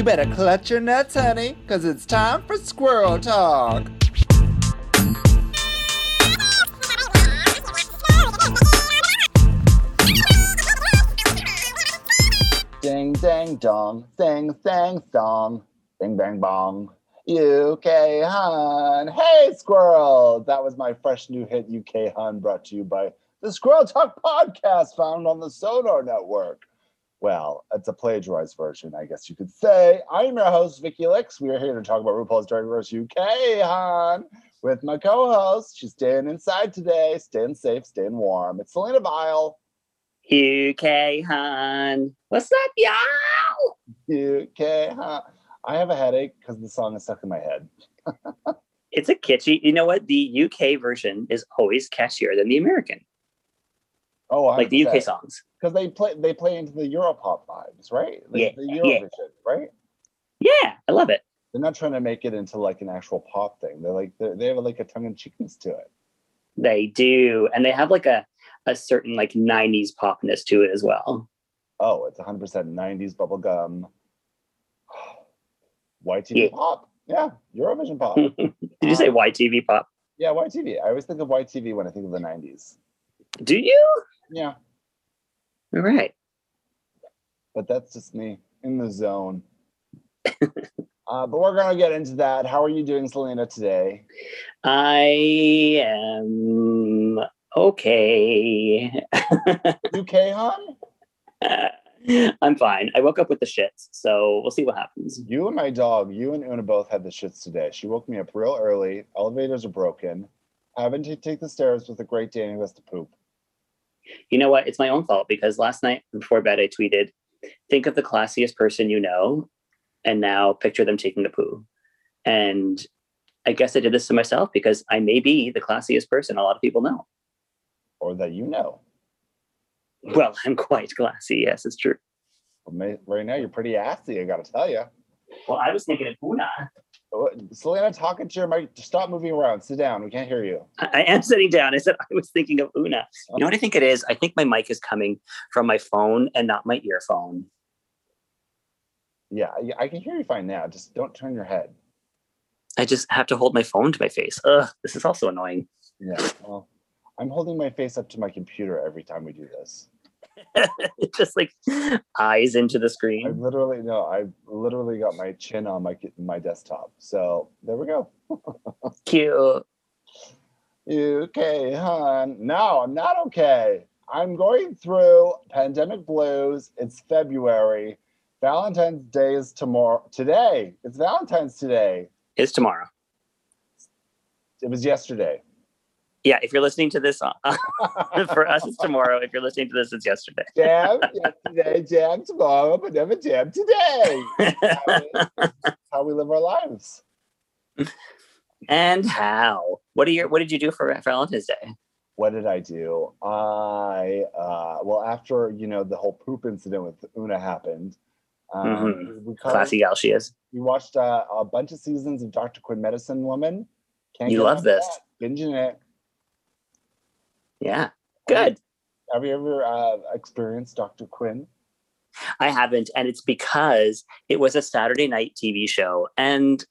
You better clutch your nuts, honey, because it's time for squirrel talk. Ding, dang, dong, ding, dang, dong, bing, bang, bong. UK Hun. Hey, squirrel! That was my fresh new hit, UK Hun, brought to you by the Squirrel Talk podcast found on the Sonar Network. Well, it's a plagiarized version, I guess you could say. I'm your host, Vicky Licks. We are here to talk about RuPaul's Drag Race UK, hon, with my co-host. She's staying inside today, staying safe, staying warm. It's Selena Vile. UK hon. What's up, y'all? UK, huh? I have a headache because the song is stuck in my head. It's a kitschy. You know what? The UK version is always catchier than the American, Oh, like the UK songs. Because they play they play into the Europop vibes, right? Like Yeah, the yeah. Right? Yeah, I love it. They're not trying to make it into like an actual pop thing. They're like they're, they have like a tongue in cheekness to it. They do, and they have like a a certain like '90s popness to it as well. Oh, it's 100% 90s bubblegum. YTV Yeah. pop. Yeah, Eurovision pop. Did you say Um, YTV pop? yeah, YTV. I always think of YTV when I think of the 90s. Do you? Yeah, All right. but that's just me in the zone. uh, but we're going to get into that. How are you doing, Selena, today? I am okay. okay, hon? I'm fine. I woke up with the shits, so we'll see what happens. You and my dog, you and Una both had the shits today. She woke me up real early. Elevators are broken. Having to take the stairs with a great Dane who has to poop. You know what? It's my own fault because last night before bed I tweeted, think of the classiest person you know, and now picture them taking a poo. And I guess I did this to myself because I may be the classiest person a lot of people know. Or that you know. Well, I'm quite classy. Yes, it's true. But ma- Right now, you're pretty assy, I got to tell you. Well, I was thinking of Una. Selena, talking to your mic. Stop moving around. Sit down. We can't hear you. I I am sitting down. I said I was thinking of Una. You know what I think it is? I think my mic is coming from my phone and not my earphone. Yeah, I- I can hear you fine now. Just don't turn your head. I just have to hold my phone to my face. Ugh, this is also annoying. Yeah. Well, I'm holding my face up to my computer every time we do this. Just like eyes into the screen. I literally no. I literally got my chin on my my desktop. So there we go. Cute. Okay, hon. No, I'm not okay. I'm going through pandemic blues. It's February. Valentine's Day is tomorrow. Today. It's Valentine's today. It's tomorrow. It was yesterday. Yeah, if you're listening to this, uh, for us, it's tomorrow. If you're listening to this, it's yesterday. Jam yesterday, jam tomorrow, but never jam today. How we- how we live our lives. and how? What are your? What did you do for Valentine's Day? What did I do? I uh, well after you know the whole poop incident with Una happened. Um, Mhm. we, Classy gal she is. we watched uh, a bunch of seasons of Dr. Quinn Medicine Woman. Can't You love this. that. Binging it. Yeah, good. Have you ever uh, experienced Dr. Quinn? I haven't, and it's because it was a Saturday night TV show, and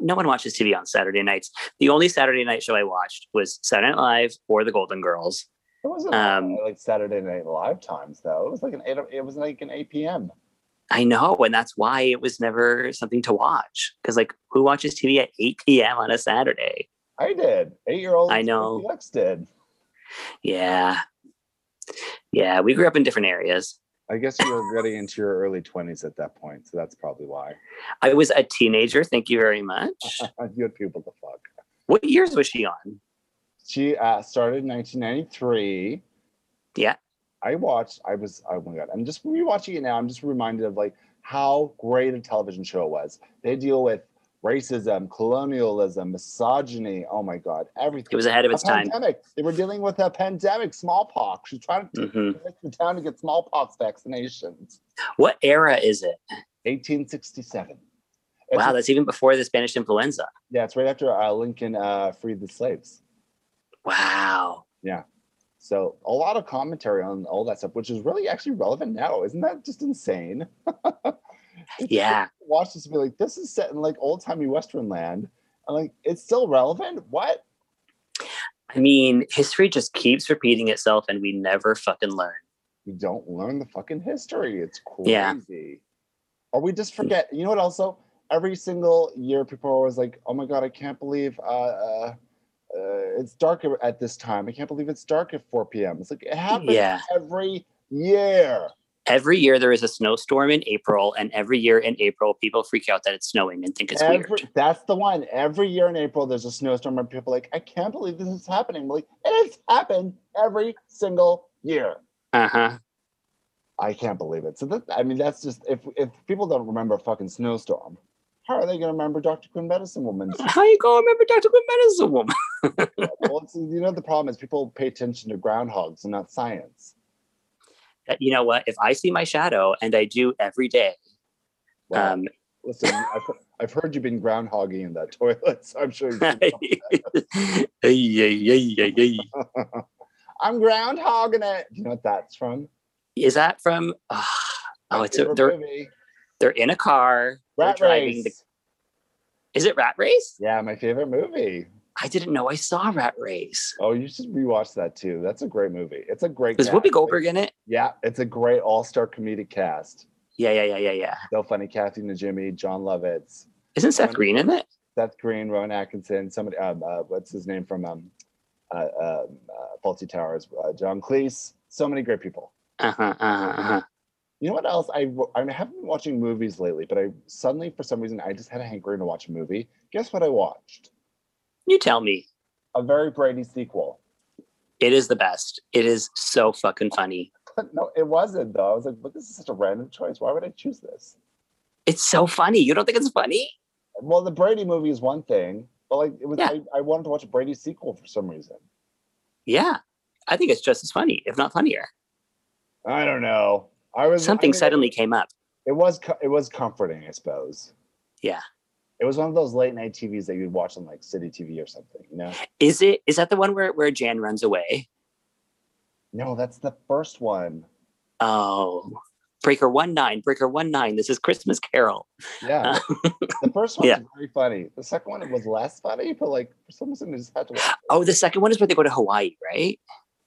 no one watches TV on Saturday nights. The only Saturday night show I watched was Saturday Night Live or The Golden Girls. It wasn't Um, like Saturday Night Live times though. It was like an eight. It was like an eight p.m. I know, and that's why it was never something to watch. Because like, who watches TV at 8 p.m. on a Saturday? I did. Eight year old. I know. Felix did. Yeah, yeah. We grew up in different areas. I guess you were getting into your early twenties at that point, so that's probably why I was a teenager. Thank you very much. you had people to fuck. what years was she on? She uh, started in 1993. Yeah. I watched. I was. Oh my god! I'm just rewatching it now. I'm just reminded of like how great a television show it was. They deal with racism, colonialism, misogyny. Oh my god! Everything. It was ahead of a its time. pandemic. They were dealing with a pandemic, smallpox. She's trying to hmm convince the town to get smallpox vaccinations. What era is it? 1867. It's Wow, that's even before the Spanish influenza. Yeah, it's right after uh, Lincoln uh, freed the slaves. Wow. Yeah. So a lot of commentary on all that stuff, which is really actually relevant now. Isn't that just insane? Yeah. Watch this and be like, this is set in like old timey Western land. I'm like, it's still relevant? What? I mean, history just keeps repeating itself and we never fucking learn. We don't learn the fucking history. It's Yeah. crazy. Or we just forget. You know what? Also, every single year, people are always like, "Oh my god, I can't believe uh, uh, uh, it's dark at this time. I can't believe it's dark at 4 p.m." It's like it happens Yeah. every year. Every year there is a snowstorm in April, and every year in April, people freak out that it's snowing and think it's Every, weird. that's the one. Every year in April, there's a snowstorm, and people are like, "I can't believe this is happening." Like, it has happened every single year. Uh huh. I can't believe it. So that I mean, that's just if if people don't remember a fucking snowstorm, how are they going to remember Dr. Quinn Medicine Woman? How you gonna remember Dr. Quinn Medicine Woman? well, you know the problem is people pay attention to groundhogs and not science. That- You know what? If I see my shadow, and I do every day, Well, um, listen, I've, I've heard you've been groundhogging in that toilet, so I'm sure. You. I'm groundhogging it. Do you know what that's from? is that from? ah, My oh, it's a, they're movie. they're in a car. Rat Race. the- Is it Rat Race? Yeah, my favorite movie. I didn't know I saw Rat Race. Oh, you should rewatch that too. That's a great movie. It's a great. Cast. Whoopi Goldberg in it? Yeah, it's a great all-star comedic cast. Yeah, yeah, yeah, yeah, yeah. So funny, Kathy Najimy, Jon Lovitz, Isn't Seth Green in it? Seth Green, Rowan Atkinson, somebody. Um, uh, what's his name from um, uh, uh, uh, Fawlty Towers? Uh, John Cleese. So many great people. Uh huh. Uh huh. Uh-huh. You know what else? I I haven't been watching movies lately, but I suddenly, for some reason, I just had a hankering to watch a movie. Guess what I watched? You tell me. A very Brady sequel. It is the best. It is so fucking funny. No, it wasn't though. I was like, but this is such a random choice. Why would I choose this? It's so funny. You don't think it's funny? Well, the Brady movie is one thing, but like it was, Yeah. I, I wanted to watch a Brady sequel for some reason. Yeah. I think it's just as funny, if not funnier. I don't know. I was I Something mean, suddenly came up. It was it was comforting, I suppose. Yeah. It was one of those late night TVs that you'd watch on like City TV or something. You know? Is it? Is that the one where where Jan runs away? No, that's the first one. Oh, Breaker one nine, Breaker one nine. This is Christmas Carol. Yeah, the first one Yeah. was very funny. The second one was less funny, but like for some reason, I just had to watch. it. Oh, the second one is where they go to Hawaii, right?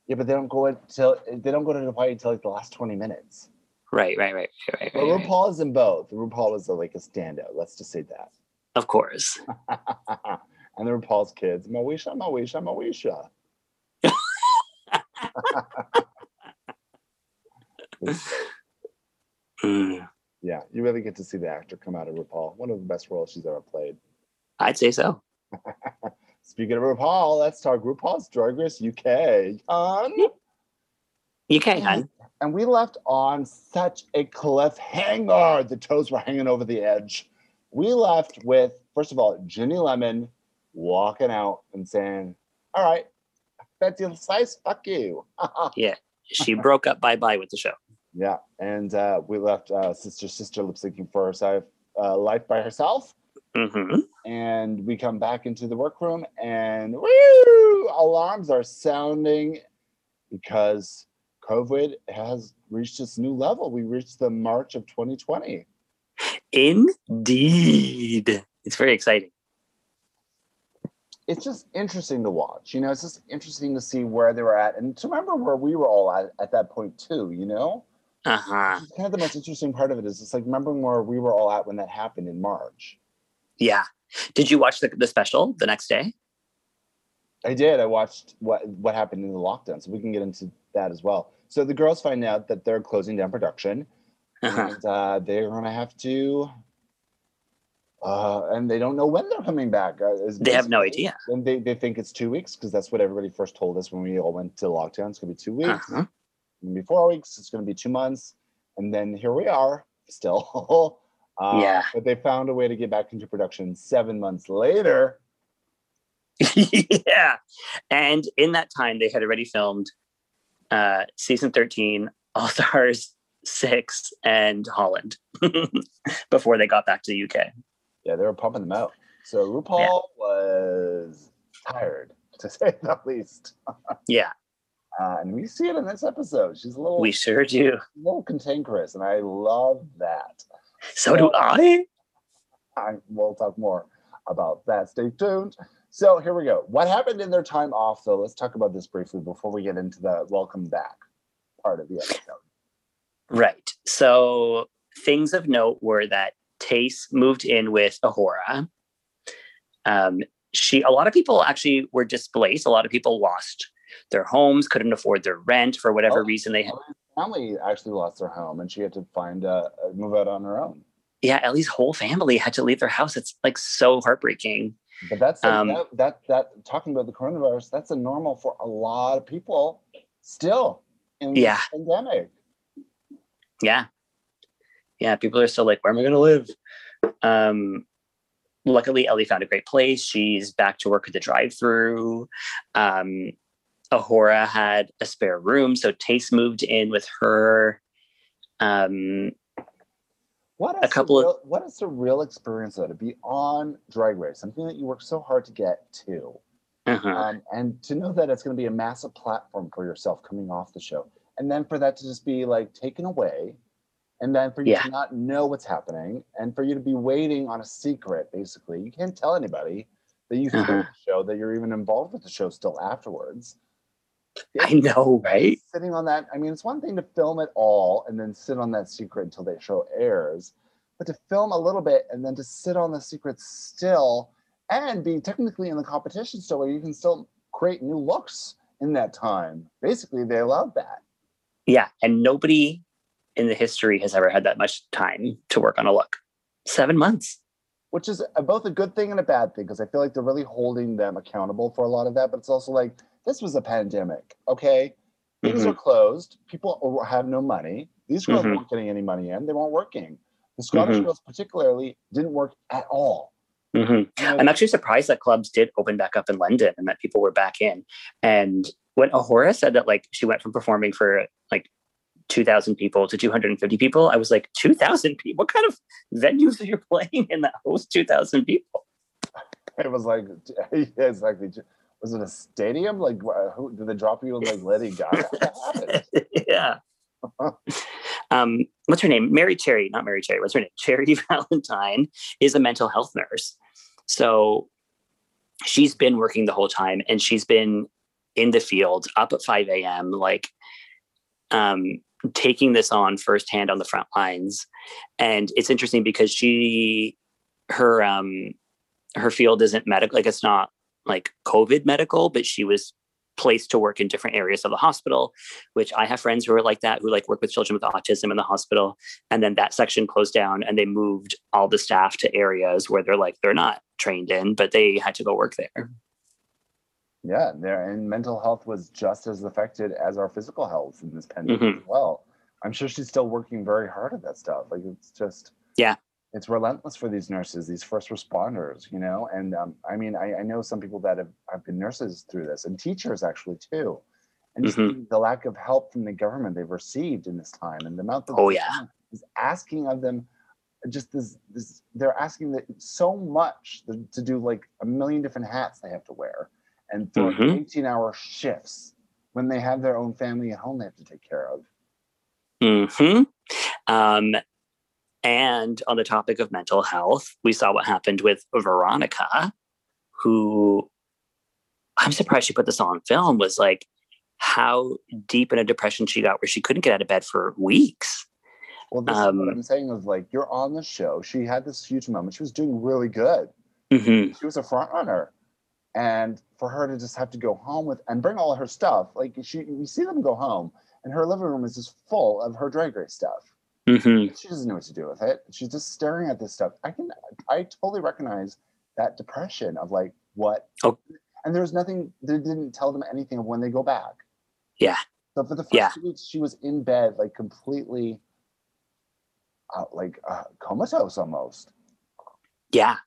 Yeah, but they don't go until they don't go to Hawaii until like the last twenty minutes. Right, right, right, right, right. But right, right. RuPaul is in both. RuPaul was uh, like a standout. Let's just say that. Of course. and the RuPaul's kids, Moesha, Moesha, Moesha. Mm, Yeah, you really get to see the actor come out of RuPaul. One of the best roles she's ever played. I'd say so. Speaking of RuPaul, let's talk RuPaul's Drag Race UK. You can, hun. and we left on such a cliffhanger. The toes were hanging over the edge. We left with, first of all, Ginny Lemon walking out and saying, All right, Betsy Slice, fuck you. Yeah, she broke up bye bye with the show. yeah. And uh, we left uh, Sister Sister lip syncing for herself, uh, life by herself. hmm and we come back into the workroom and woo, alarms are sounding because COVID has reached its new level. We reached the March of 2020. Indeed. It's very exciting. It's just interesting to watch. You know, it's just interesting to see where they were at and to remember where we were all at at that point too, you know? Uh huh. It's kind of the most interesting part of it is it's like remembering where we were all at when that happened in March. Yeah. Did you watch the, the special the next day? I did. I watched what what happened in the lockdown, so we can get into that as well. So the girls find out that they're closing down production, Uh-huh. and uh, they're gonna have to, uh, and they don't know when they're coming back. Uh, They have no idea. And they, they think it's two weeks because that's what everybody first told us when we all went to lockdown. It's gonna be two weeks. Uh-huh. It's gonna be four weeks. It's gonna be two months, and then here we are still. uh, Yeah. But they found a way to get back into production seven months later. yeah. And in that time, they had already filmed uh, season 13, All Stars 6, and Holland before they got back to the UK. Yeah, they were pumping them out. So RuPaul was tired, to say the least. Yeah, Uh, and we see it in this episode. She's a little, we sure do. A little cantankerous, and I love that. So do I. I, we'll talk more about that. Stay tuned. So here we go. What happened in their time off, though? Let's talk about this briefly before we get into the welcome back part of the episode. Right. So things of note were that Tayce moved in with A'Whora. Um, she, a lot of people actually were displaced. A lot of people lost their homes, couldn't afford their rent for whatever Oh. reason they had. Family actually lost their home, and she had to find uh, uh, move out on her own. Yeah, Ellie's whole family had to leave their house. It's like so heartbreaking. But that's Um, that, that that talking about the coronavirus. That's a normal for a lot of people still in Yeah. pandemic. Yeah. Yeah, people are still like, where am I going to live? Um, luckily, Ellie found a great place. She's back to work at the drive through. Um, A'Whora had a spare room. So Tayce moved in with her. Um, What A is couple the of- real, what is the real experience though to be on Drag Race, something that you work so hard to get to, uh-huh. um, and to know that it's going to be a massive platform for yourself coming off the show, and then for that to just be like taken away, and then for you Yeah. to not know what's happening, and for you to be waiting on a secret, basically, you can't tell anybody that you Uh-huh. the show, that you're even involved with the show still afterwards. I know, right? Sitting on that, I mean, it's one thing to film it all and then sit on that secret until the show airs, but to film a little bit and then to sit on the secret still and be technically in the competition still, where you can still create new looks in that time. Basically, they allowed that. Yeah. And nobody in the history has ever had that much time to work on a look. Seven months. which is both a good thing and a bad thing because I feel like they're really holding them accountable for a lot of that. But it's also like this was a pandemic, okay? Things Mhm. are closed. People have no money. These girls Mhm. weren't getting any money in. They weren't working. The Scottish Mhm. girls, particularly, didn't work at all. hmm You know, I'm actually surprised that clubs did open back up in London and that people were back in. And when A'Whora said that, like, she went from performing for like 2,000 people to 250 people, I was like, 2,000 people? What kind of venues are you playing in that host 2,000 people? it was like yeah, exactly. Was it a stadium? Like, who did they drop you in like Lady Gaga? Yeah. um, what's her name? Mary Cherry, not Mary Cherry. What's her name? Charity Valentine is a mental health nurse. So she's been working the whole time and she's been in the field up at 5 a.m., like um, taking this on firsthand on the front lines. And it's interesting because she, her, um, her field isn't medical, like it's not like COVID medical, but she was placed to work in different areas of the hospital, which I have friends who are like that, who like work with children with autism in the hospital. And then that section closed down and they moved all the staff to areas where they're like, they're not trained in, but they had to go work there. Yeah, there and mental health was just as affected as our physical health in this pandemic Mhm. as well. I'm sure she's still working very hard at that stuff. Like it's just Yeah. it's relentless for these nurses, these first responders, you know. And um, I mean, I, I know some people that have, have been nurses through this, and teachers actually too. And just Mhm. the lack of help from the government they've received in this time, and the amount that Oh, yeah. is asking of them, just this, this they're asking that so much to do like a million different hats they have to wear, and Mhm. 18 hour shifts when they have their own family at home they have to take care of. hmm Um, and on the topic of mental health, we saw what happened with Veronica, who I'm surprised she put this on film, was like how deep in a depression she got where she couldn't get out of bed for weeks. Well, this is what Um, I'm saying is like you're on the show. She had this huge moment. She was doing really good. hmm She was a front runner. And for her to just have to go home with and bring all her stuff, like she we see them go home and her living room is just full of her drag race stuff. hmm She doesn't know what to do with it. She's just staring at this stuff. I can I totally recognize that depression of like what Oh. and there was nothing they didn't tell them anything of when they go back. Yeah. So for the first Yeah. two weeks, she was in bed, like completely, uh, like uh, comatose almost. Yeah.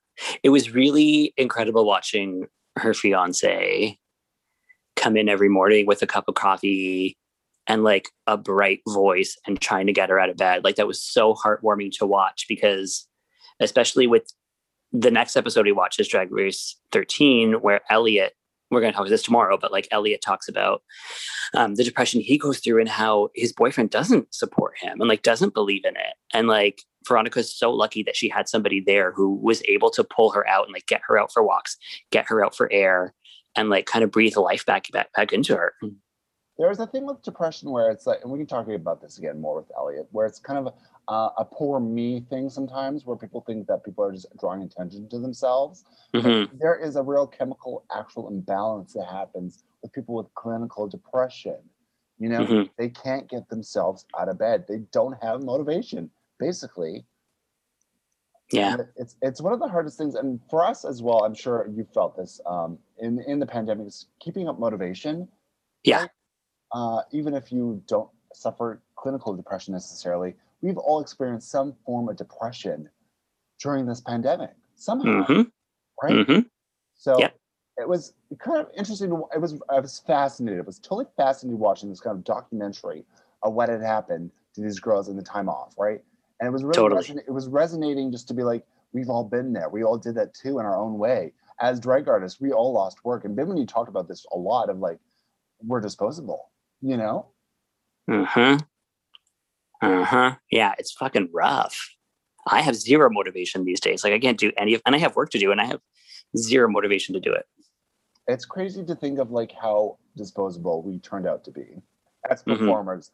It was really incredible watching her fiance come in every morning with a cup of coffee and like a bright voice and trying to get her out of bed. Like that was so heartwarming to watch because, especially with the next episode we watch is Drag Race 13, where Elliot we're going to talk about this tomorrow, but like Elliot talks about um, the depression he goes through and how his boyfriend doesn't support him and like doesn't believe in it. And like Veronica's so lucky that she had somebody there who was able to pull her out and like get her out for walks, get her out for air, and like kind of breathe life back back back into her. There's a thing with depression where it's like, and we can talk about this again more with Elliot, where it's kind of uh, a poor me thing sometimes, where people think that people are just drawing attention to themselves. Mm-hmm. There is a real chemical actual imbalance that happens with people with clinical depression. You know, Mhm. they can't get themselves out of bed. They don't have motivation, basically. Yeah. And it's it's one of the hardest things, and for us as well. I'm sure you felt this um, in in the pandemic. Is keeping up motivation. Yeah. right? Uh, even if you don't suffer clinical depression necessarily, we've all experienced some form of depression during this pandemic somehow, hmm right? hmm So Yep. it was kind of interesting. To, it was I was fascinated. It was totally fascinated watching this kind of documentary of what had happened to these girls in the time off, right? And it was really Totally. reson- it was resonating just to be like, we've all been there. We all did that too in our own way. As drag artists, we all lost work. And Bimini talked about this a lot of like, we're disposable, you know? Uh-huh. Uh-huh. Yeah, it's fucking rough. I have zero motivation these days. Like I can't do any of and I have work to do and I have zero motivation to do it. It's crazy to think of like how disposable we turned out to be as Mhm. performers.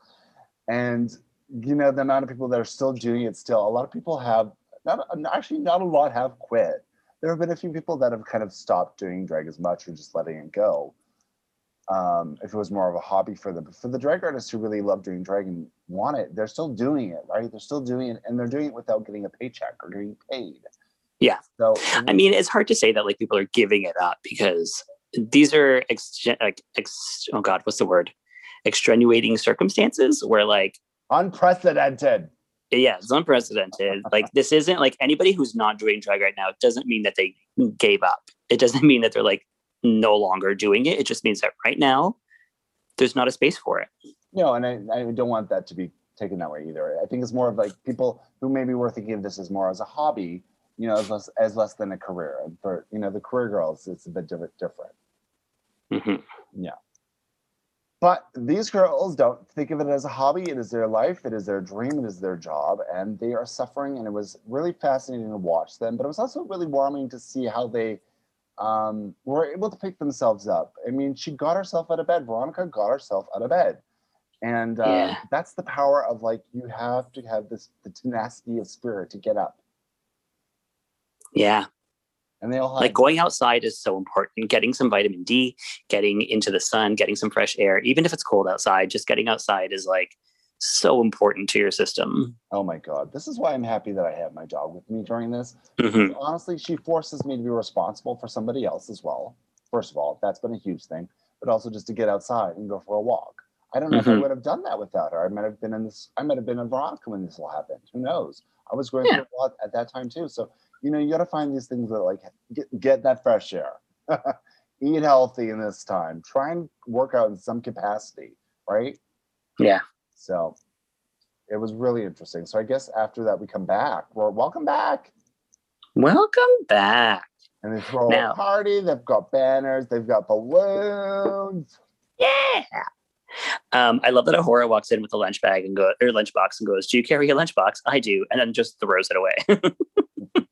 And you know, the amount of people that are still doing it still, a lot of people have not actually not a lot have quit. There have been a few people that have kind of stopped doing drag as much or just letting it go. Um, if it was more of a hobby for them. But for the drag artists who really love doing drag and want it, they're still doing it, right? They're still doing it and they're doing it without getting a paycheck or getting paid. Yeah. So I mean, it's hard to say that like people are giving it up because these are ex- like ex- oh god, what's the word? Extenuating circumstances where like unprecedented. yeah, it's unprecedented. like this isn't like anybody who's not doing drag right now. It doesn't mean that they gave up. It doesn't mean that they're like no longer doing it. It just means that right now there's not a space for it. No, and I, I don't want that to be taken that way either. I think it's more of like people who maybe were thinking of this as more as a hobby, you know, as less, as less than a career. And for you know the career girls, it's a bit different. different. Mhm. But these girls don't think of it as a hobby. It is their life. It is their dream. It is their job, and they are suffering. And it was really fascinating to watch them. But it was also really warming to see how they um, were able to pick themselves up. I mean, she got herself out of bed. Veronica got herself out of bed, and uh, Yeah. that's the power of like you have to have this the tenacity of spirit to get up. Yeah. And they all had Like going outside is so important. Getting some vitamin D, getting into the sun, getting some fresh air, even if it's cold outside, just getting outside is like so important to your system. Oh my God. This is why I'm happy that I have my dog with me during this. Mhm. Honestly, she forces me to be responsible for somebody else as well. First of all, that's been a huge thing, but also just to get outside and go for a walk. I don't know if I Mhm. would have done that without her. I might have been in this, I might have been in Veronica when this all happened. Who knows? I was going Yeah. through a lot at that time too. So, you know, you got to find these things that like get, get that fresh air, eat healthy in this time, try and work out in some capacity, right? Yeah. So it was really interesting. So I guess after that we come back. Well, welcome back. Welcome back. And they throw Now- a party. They've got banners. They've got balloons. Yeah. Um, I love that A'Whora walks in with a lunch bag and go or lunchbox and goes, "Do you carry a lunchbox?" I do, and then just throws it away.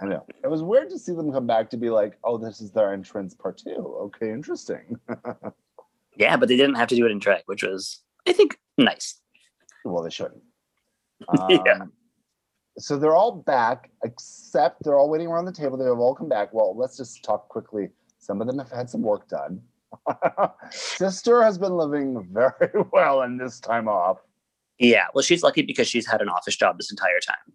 I know. It was weird to see them come back to be like, oh, this is their entrance part two. Okay, interesting. yeah, but they didn't have to do it in drag, which was, I think, nice. well, they shouldn't. Yeah. Um, So they're all back, except they're all waiting around the table. They've all come back. Well, let's just talk quickly. Some of them have had some work done. Sister has been living very well in this time off. Yeah, well, she's lucky because she's had an office job this entire time.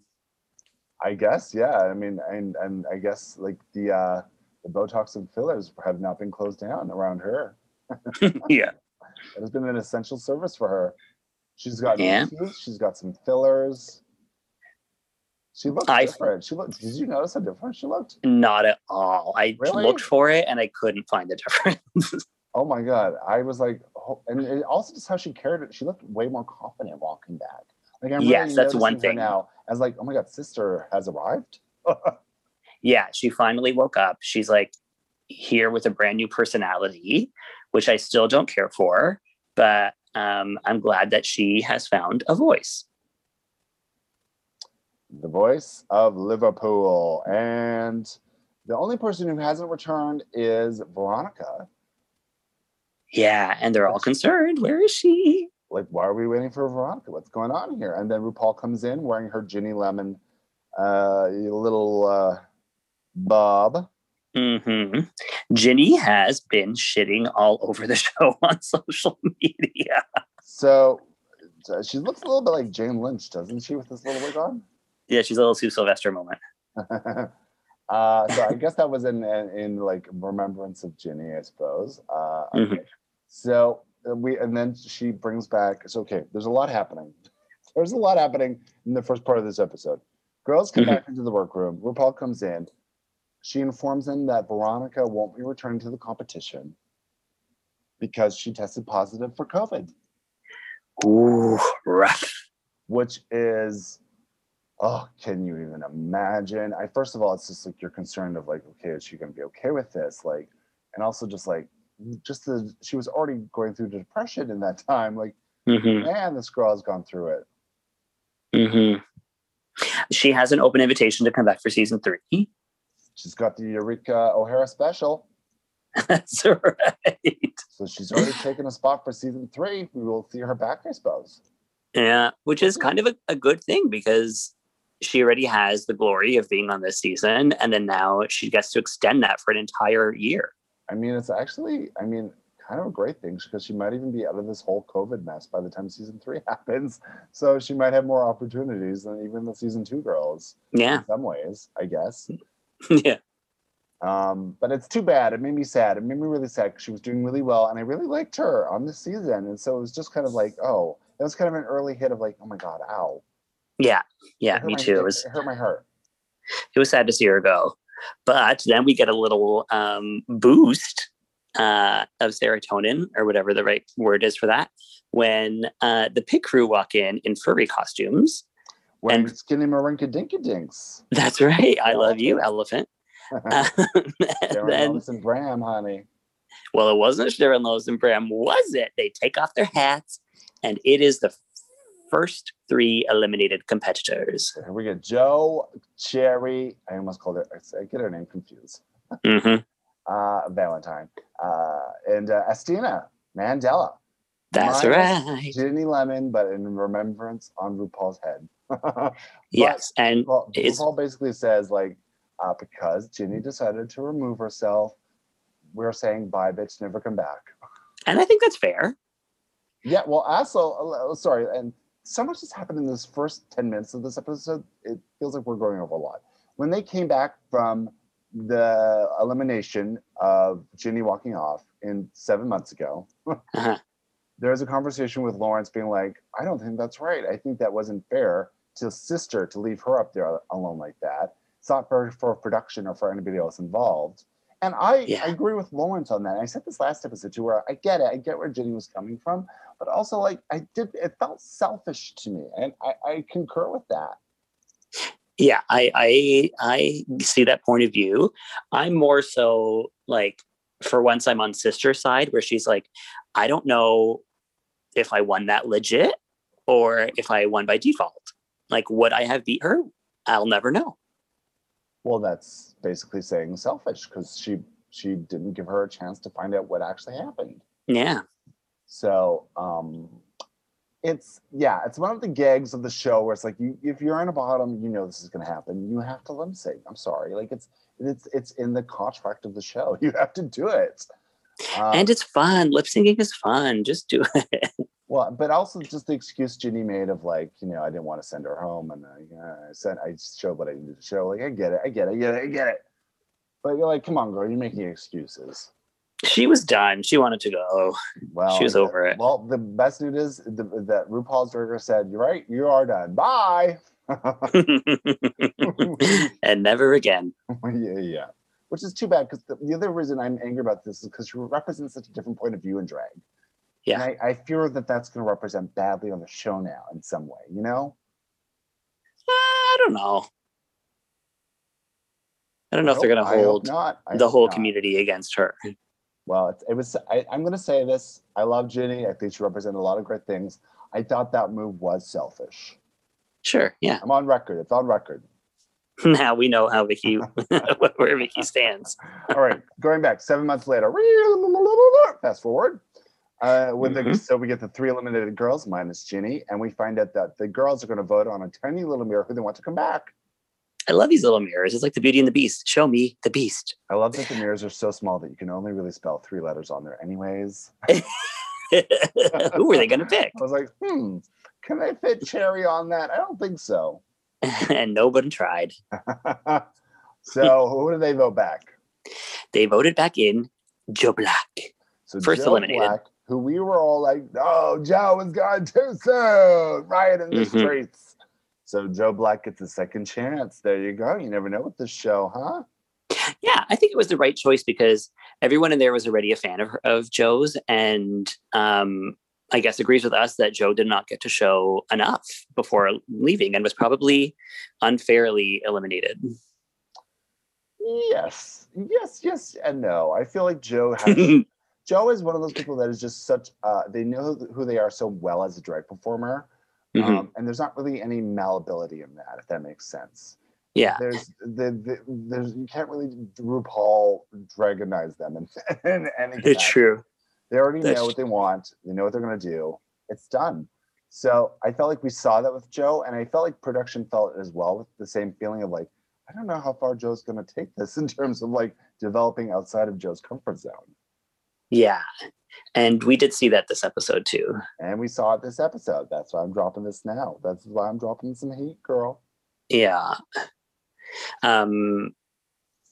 I guess, yeah. I mean, and and I guess like the uh the Botox and fillers have not been closed down around her. yeah, It has been an essential service for her. She's got Yeah. teeth, she's got some fillers. She looks I- different. She looked. Did you notice how different she looked? not at all. I Really? looked for it and I couldn't find the difference. Oh my god! I was like, oh, and it also just how she carried it. She looked way more confident walking back. Like I'm Yes, really that's one thing. now. I was like, oh my god, sister has arrived. yeah, she finally woke up. She's like, here with a brand new personality, which I still don't care for, but um, I'm glad that she has found a voice. The voice of Liverpool. And the only person who hasn't returned is Veronica. Yeah, and they're all concerned. Where is she? Like, why are we waiting for Veronica? What's going on here? And then RuPaul comes in wearing her Ginny Lemon uh, little uh, bob. Mm-hmm. Ginny has been shitting all over the show on social media. So she looks a little bit like Jane Lynch, doesn't she, with this little wig on? Yeah, she's a little Sue Sylvester moment. uh, so I guess that was in, in, in like remembrance of Ginny, I suppose. Uh, okay. Mm-hmm. So uh, we and then she brings back. So okay, there's a lot happening. There's a lot happening in the first part of this episode. Girls come mm-hmm. back into the workroom. RuPaul comes in. She informs them that Veronica won't be returning to the competition because she tested positive for COVID. Ooh, rough. Which is, oh, can you even imagine? I first of all, it's just like you're concerned of like, okay, is she gonna be okay with this? Like, and also just like, just the she was already going through depression in that time. Like, mm-hmm. man, this girl has gone through it. Mm-hmm. She has an open invitation to come back for season three. She's got the Eureka O'Hara special. That's right. So she's already taken a spot for season three. We will see her back, I suppose. Yeah, which is kind of a, a good thing because she already has the glory of being on this season. And then now she gets to extend that for an entire year. I mean, it's actually, I mean, kind of a great thing because she might even be out of this whole COVID mess by the time season three happens. So she might have more opportunities than even the season two girls. Yeah. In some ways, I guess. yeah. Um, but it's too bad. It made me sad. It made me really sad because she was doing really well and I really liked her on this season. And so it was just kind of like, oh, it was kind of an early hit of like, oh my God, ow. Yeah. Yeah, me my, too. It, was it hurt my heart. It was sad to see her go. But then we get a little um, boost uh, of serotonin or whatever the right word is for that when uh, the pit crew walk in in furry costumes. When and skinny marinka dinky dinks. That's right. I love you, elephant. um, then, Lois and Bram, honey. Well, it wasn't Sharon Lois and Bram, was it? They take off their hats, and it is the first three eliminated competitors. Here we go. Joe, Cherry. I almost called her. I get her name confused. Mm-hmm. uh, Valentine uh, and uh, Asttina Mandella. That's right. Ginny Lemon, but in remembrance on RuPaul's head. yes, and RuPaul, RuPaul basically says like uh, because Ginny decided to remove herself, we're saying bye, bitch, never come back. And I think that's fair. Yeah, well, also, uh, sorry, and so much has happened in this first 10 minutes of this episode. It feels like we're going over a lot. When they came back from the elimination of Ginny walking off in seven months ago, uh-huh. there was a conversation with Lawrence being like, I don't think that's right. I think that wasn't fair to sister to leave her up there alone like that. It's not for, for production or for anybody else involved. And I, yeah. I agree with Lawrence on that. I said this last episode too, where I get it. I get where Ginny was coming from, but also like I did, it felt selfish to me, and I, I concur with that yeah I, I i see that point of view i'm more so like for once i'm on sister side where she's like i don't know if i won that legit or if i won by default like would i have beat her i'll never know well that's basically saying selfish because she she didn't give her a chance to find out what actually happened yeah so um it's yeah, it's one of the gags of the show where it's like you if you're on a bottom, you know this is going to happen. You have to lip sync. I'm sorry, like it's it's it's in the contract of the show. You have to do it. Um, and it's fun. Lip syncing is fun. Just do it. Well, but also just the excuse Ginny made of like, you know, I didn't want to send her home, and I, uh, I sent, I showed what I needed to show. Like, I get it, I get it, I get it, I get it. But you're like, come on, girl, you're making excuses she was done. She wanted to go. Well, she was over it. Well, the best news is the, that RuPaul's Burger said, "You're right. You are done. Bye." and never again. yeah, yeah. Which is too bad because the, the, other reason I'm angry about this is because she represents such a different point of view in drag. Yeah. And I, I fear that that's going to represent badly on the show now in some way. You know. Uh, I don't know. I don't know I if they're going to hold not. The whole not. community against her. Well, it, it was. I, I'm going to say this. I love Ginny. I think she represented a lot of great things. I thought that move was selfish. Sure, yeah. I'm on record. It's on record. Now we know how Vicky, where Vicky stands. All right, going back seven months later. Fast forward. Uh, with the, Mhm. so we get the three eliminated girls minus Ginny, and we find out that the girls are going to vote on a tiny little mirror who they want to come back. I love these little mirrors. It's like the Beauty and the Beast. Show me the Beast. I love that the mirrors are so small that you can only really spell three letters on there, anyways. Who are they going to pick? I was like, hmm, can they fit Cherry on that? I don't think so. and nobody tried. so who did they vote back? They voted back in Joe Black. So First Joe eliminated. Black, who we were all like, oh, Joe was gone too soon, right in the Mhm. streets. So Joe Black gets a second chance. There you go. You never know with this show, huh? Yeah, I think it was the right choice because everyone in there was already a fan of of Joe's, and um, I guess agrees with us that Joe did not get to show enough before leaving and was probably unfairly eliminated. Yes, yes, yes, and no. I feel like Joe has. Joe is one of those people that is just such. Uh, they know who they are so well as a drag performer, Mhm. um, and there's not really any malleability in that, if that makes sense. yeah, There's the, the there's you can't really RuPaul dragonize them in, in any it's true. They already know what they want. They know what they're gonna do. It's done. So I felt like we saw that with Joe, and I felt like production felt as well with the same feeling of like, I don't know how far Joe's gonna take this in terms of like developing outside of Joe's comfort zone. Yeah, and we did see that this episode too. And we saw it this episode. That's why I'm dropping this now. That's why I'm dropping some heat, girl. Yeah. Um,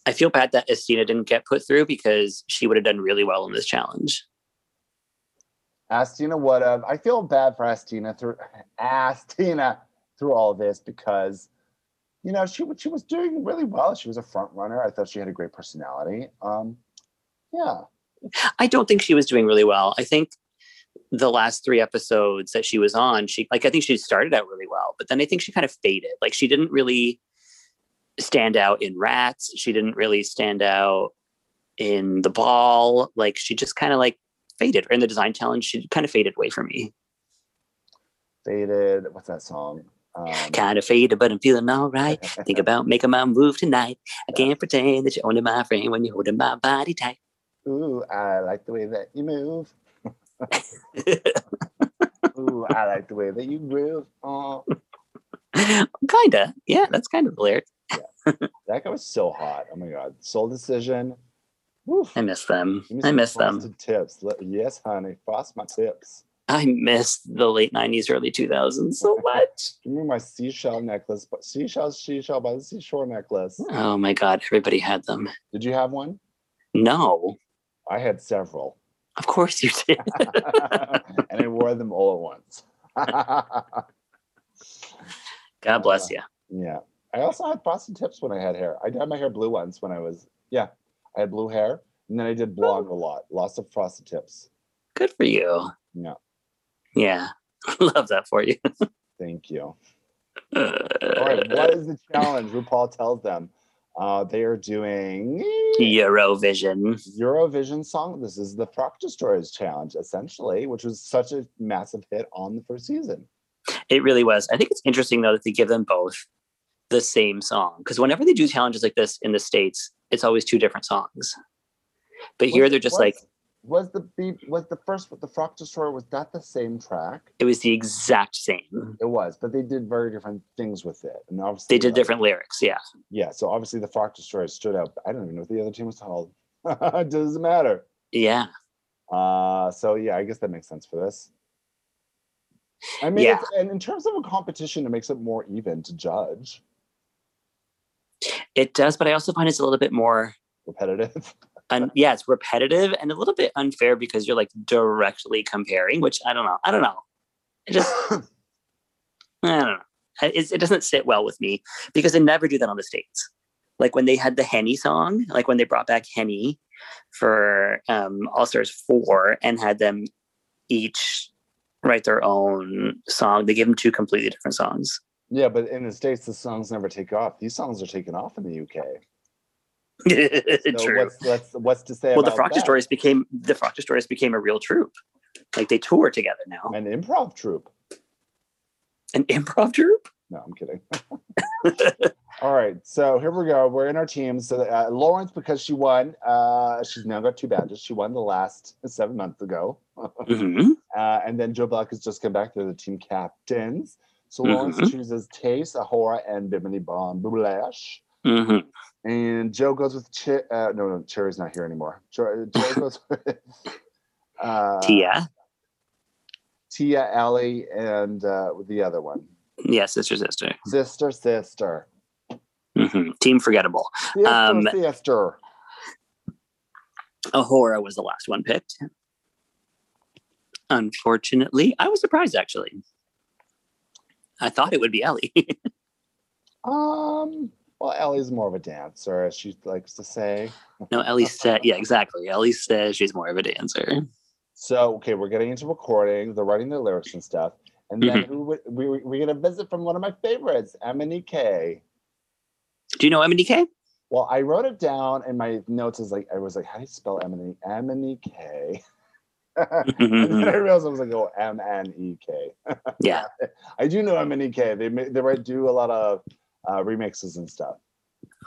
I feel bad that Asttina didn't get put through because she would have done really well in this challenge. Asttina would have. I feel bad for Asttina through Asttina through all of this because, you know, she she was doing really well. She was a front runner. I thought she had a great personality. Um, yeah, I don't think she was doing really well. I think the last three episodes that she was on, she like I think she started out really well, but then I think she kind of faded. Like she didn't really stand out in Rats. She didn't really stand out in the ball. Like she just kind of like faded. Or in the design challenge, she kind of faded away from me. faded. What's that song? Um, Kind of faded, but I'm feeling all right. Think about making my move tonight. I can't pretend that you're only my friend when you're holding my body tight. Ooh, I like the way that you move. Ooh, I like the way that you groove. Oh, kinda. Yeah, that's kind of the lyric. that guy was so hot. Oh my god, Soul Decision. Woof. I miss them. I some miss them. Tips. Yes, honey, frost my tips. I miss the late 90s, early 2000s so much. Give me my seashell necklace, but seashell, seashell by the seashore necklace. Oh my God, everybody had them. Did you have one? No, I had several, of course you did. and I wore them all at once. God bless uh, you. yeah, I also had frosted tips when I had hair. I dyed my hair blue once when I was yeah. I had blue hair, and then I did blonde a lot. Lots of frosted tips. Good for you. Yeah, Yeah, love that for you. thank you. All right, what is the challenge? RuPaul tells them uh, they are doing Eurovision. Eurovision song. This is the Frock Destroyers challenge, essentially, which was such a massive hit on the first season. It really was. I think it's interesting though that they give them both the same song because whenever they do challenges like this in the states, it's always two different songs. But here they're just was- like was the beat was the first the Frock Destroyer was that the same track? it was the exact same. It was, but they did very different things with it, and obviously They did like, different lyrics. Yeah. Yeah, so obviously the Frock Destroyer stood out. I don't even know what the other team was called. it doesn't matter. Yeah. Uh, so yeah, I guess that makes sense for this. I mean, Yeah. it's- and in terms of a competition, it makes it more even to judge. It does, but I also find it's a little bit more Repetitive. un- yeah, it's repetitive and a little bit unfair because you're like directly comparing, which I don't know. I don't know. It just I don't know. It, it doesn't sit well with me because they never do that on the states. Like when they had the Henny song, like when they brought back Henny for um, All Stars Four and had them each write their own song. They gave them two completely different songs. Yeah, but in the states, the songs never take off. These songs are taken off in the UK. So True. what's what's what's to say Well, the that? Stories became the Frock Destroyers became a real troupe. Like they tour together now. An improv troupe. An improv troupe. No, I'm kidding. All right, so here we go. We're in our teams. So uh, Lawrence, because she won, uh, she's now got two badges. She won the last seven months ago, hmm uh, and then Joe Black has just come back. They're the team captains. So Mhm. Lawrence chooses Tayce, A'Whora, and Bimini Bon Boulash. hmm And Joe goes with Ch- uh, no, no, Cherry's not here anymore. Joe, Joe goes with uh, Tia. Tia, Ellie, and uh, the other one, Yeah, sister, sister. sister, sister, hmm Team forgettable. sister, Um, sister. A'Whora was the last one picked. Unfortunately, I was surprised actually. I thought it would be Ellie. Um, well, Ellie's more of a dancer, as she likes to say. no, Ellie said, yeah, exactly. Ellie says she's more of a dancer. So, okay, we're getting into recording. They're writing their lyrics and stuff. And then who would, we we we get a visit from one of my favorites, Emily K. Do you know Emily K? Well, I wrote it down in my notes as like I was like, how do you spell Emily? Emily K. and I realized I was like, oh, M N E K. yeah. I do know M N E K. They they write do a lot of uh, remixes and stuff.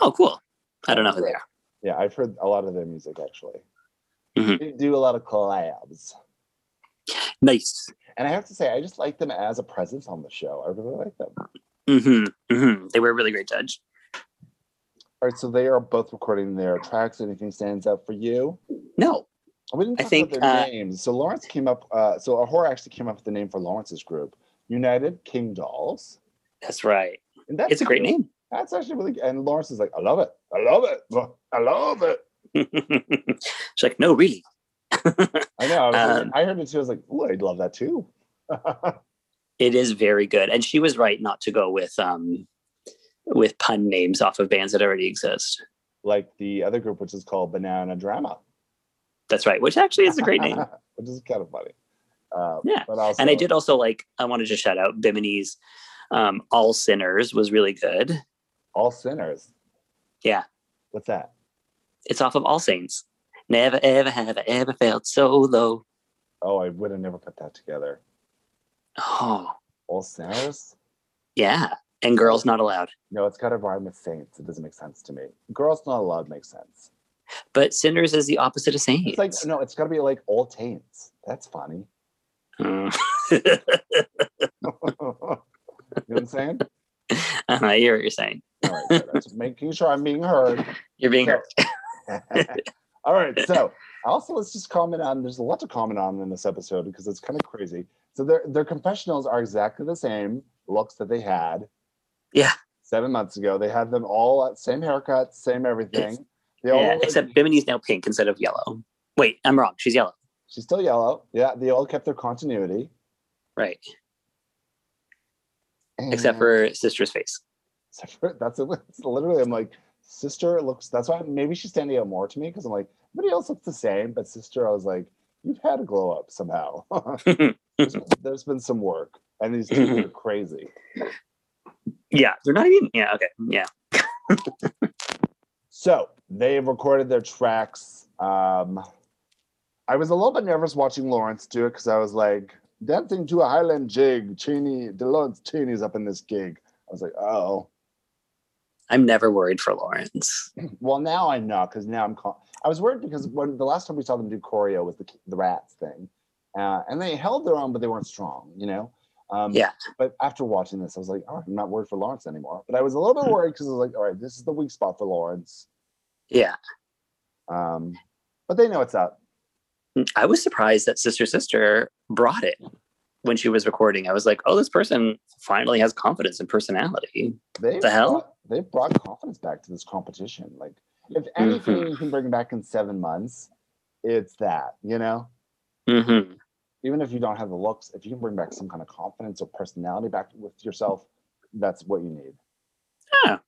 Oh, cool. I don't know who they are. Yeah, I've heard a lot of their music actually. Mhm. They do a lot of collabs. Nice. And I have to say, I just like them as a presence on the show. I really like them. hmm hmm They were a really great judge. All right, so they are both recording their tracks. Anything stands out for you? No. We didn't I think, about their uh, names. So Lawrence came up. Uh, so A'Whora actually came up with the name for Lawrence's group, United King Dolls. That's right. And that's It's a great name. That's actually really. good. And Lawrence is like, I love it. I love it. I love it. She's like, no, really. I know. I, Um, I heard it too. I was like, oh, I'd love that too. It is very good. And she was right not to go with um with pun names off of bands that already exist. like the other group, which is called Banana Drama. That's right, which actually is a great name. which is kind of funny. Uh, Yeah, also, And I did also like I wanted to shout out Bimini's um All Sinners was really good. All Sinners. Yeah. What's that? It's off of All Saints. Never ever have I ever felt so low. Oh, I would have never put that together. Oh, All Sinners? yeah. And girls not allowed. No, it's got to rhyme with saints. It doesn't make sense to me. Girls not allowed makes sense. But sinners is the opposite of saints. It's like no, it's got to be like all taints. That's funny. Mm. you know what I'm saying? uh-huh, I hear what you're saying. All right. I'm making sure I'm being heard. You're being So- heard. All right, so also let's just comment on. There's a lot to comment on in this episode because it's kind of crazy. So their their confessionals are exactly the same looks that they had. Yeah. Seven months ago, they had them all at same haircut, same everything. They Yeah, like- except Bimini's now pink instead of yellow. Wait, I'm wrong. She's yellow. she's still yellow. Yeah, they all kept their continuity. Right. Except for sister's face. except for that's. It's literally, I'm like, sister looks. That's why maybe she's standing out more to me because I'm like, everybody else looks the same, but sister, I was like, you've had a glow up somehow. there's, there's been some work, and these two are crazy. yeah, they're not even. Yeah, okay. Yeah. So they've recorded their tracks. Um, I was a little bit nervous watching Lawrence do it because I was like, dancing to a Highland jig. Chaney, Lawrence Chaney's up in this gig. I was like, oh. I'm never worried for Lawrence. Well, now I'm not because now I'm. Con- I was worried because when the last time we saw them do choreo was the the rats thing, uh, and they held their own, but they weren't strong. You know. Um, Yeah. But after watching this, I was like, all right, I'm not worried for Lawrence anymore. But I was a little bit worried because I was like, all right, this is the weak spot for Lawrence. Yeah. Um, but they know it's up. I was surprised that Sister Sister brought it when she was recording. I was like, oh, this person finally has confidence and personality. They The hell? Brought, they brought confidence back to this competition. Like, if anything Mhm. you can bring back in seven months, it's that. You know. hmm even if you don't have the looks, if you can bring back some kind of confidence or personality back with yourself, that's what you need. Yeah.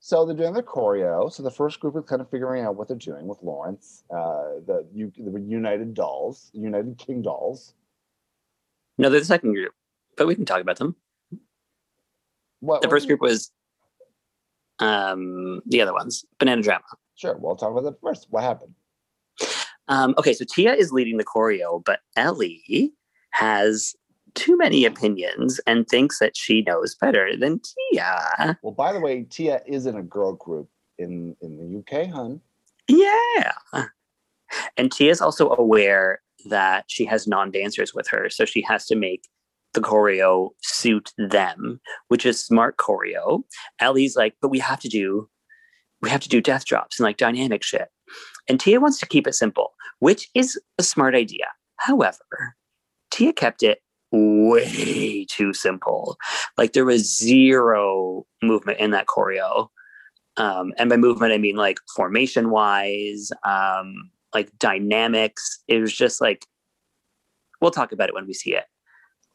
So they're doing their choreo. So the first group is kind of figuring out what they're doing with Lawrence, uh, the, U- the United Dolls, United King Dolls. No, they're the second group, but we can talk about them. What The first group was um the other ones, Banana Drama. Sure, we'll talk about that first. What happened? Um, okay, so Tia is leading the choreo, but Ellie has too many opinions and thinks that she knows better than Tia. Well, by the way, Tia is in a girl group in in the UK, hun. Yeah. And Tia is also aware that she has non dancers with her. So she has to make the choreo suit them, which is smart choreo. Ellie's like, but we have to do, we have to do death drops and like dynamic shit. And Tia wants to keep it simple, which is a smart idea. However, Tia kept it way too simple. Like there was zero movement in that choreo. Um, and by movement, I mean like formation wise, um, like dynamics. It was just like, we'll talk about it when we see it.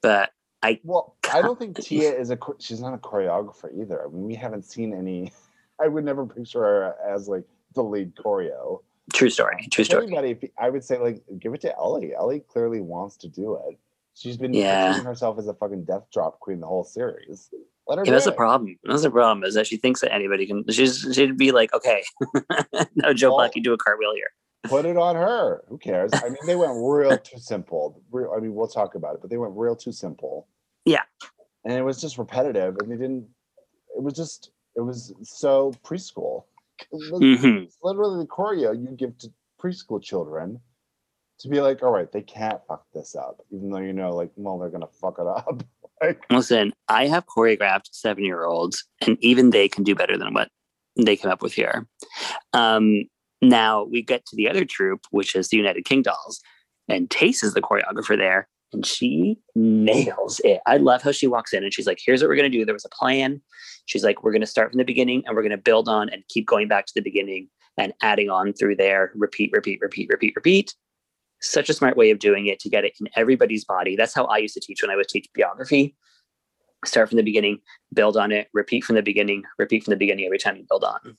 But I, Well, I don't think Tia is a she's not a choreographer either. I mean, we haven't seen any. I would never picture her as like the lead choreo. true story, true story. Anybody, I would say like give it to Ellie. Ellie clearly wants to do it. She's been Yeah. herself as a fucking death drop queen the whole series. Let her Yeah, that's the it. problem. That's the problem is that she thinks that anybody can. She's she'd be like, okay, no, Joe Well- Black, you do a cartwheel here. Put it on her. Who cares? I mean, they went real too simple. Real, I mean, we'll talk about it, but they went real too simple. Yeah. And it was just repetitive, and they didn't. It was just. It was so preschool. It was hmm literally the choreo you give to preschool children to be like, all right, they can't fuck this up, even though you know, like, well, they're gonna fuck it up. like, Listen, I have choreographed seven year olds, and even they can do better than what they come up with here. Um, now we get to the other troupe, which is the United King Dolls, and Tayce is the choreographer there, and she nails it. I love how she walks in and she's like, "Here's what we're gonna do. There was a plan." She's like, "We're gonna start from the beginning, and we're gonna build on and keep going back to the beginning and adding on through there. Repeat, repeat, repeat, repeat, repeat." Such a smart way of doing it to get it in everybody's body. That's how I used to teach when I was teach biography. start from the beginning, build on it, repeat from the beginning, repeat from the beginning every time you build on.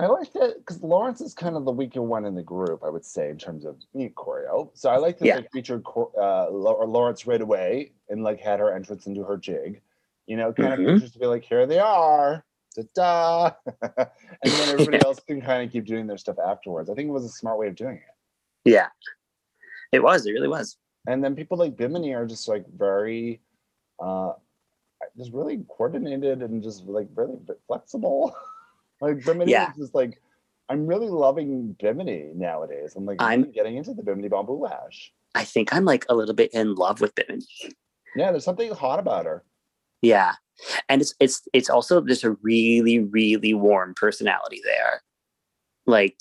I like that because Lawrence is kind of the weaker one in the group, I would say, in terms of me choreo. So I like that Yeah. they featured uh, Lawrence right away and like had her entrance into her jig. You know, kind Mhm. of features to be like, here they are, da da, and then everybody else can kind of keep doing their stuff afterwards. I think it was a smart way of doing it. Yeah. It was, it really was. And then people like Bimini are just like very, uh, just really coordinated and just like really flexible. like Bimini Yeah. is just like, I'm really loving Bimini nowadays. I'm like, I'm- getting into the Bimini Bon Boulash. I think I'm like a little bit in love with Bimini. Yeah, there's something hot about her. Yeah. And it's it's it's also just a really, really warm personality there. Like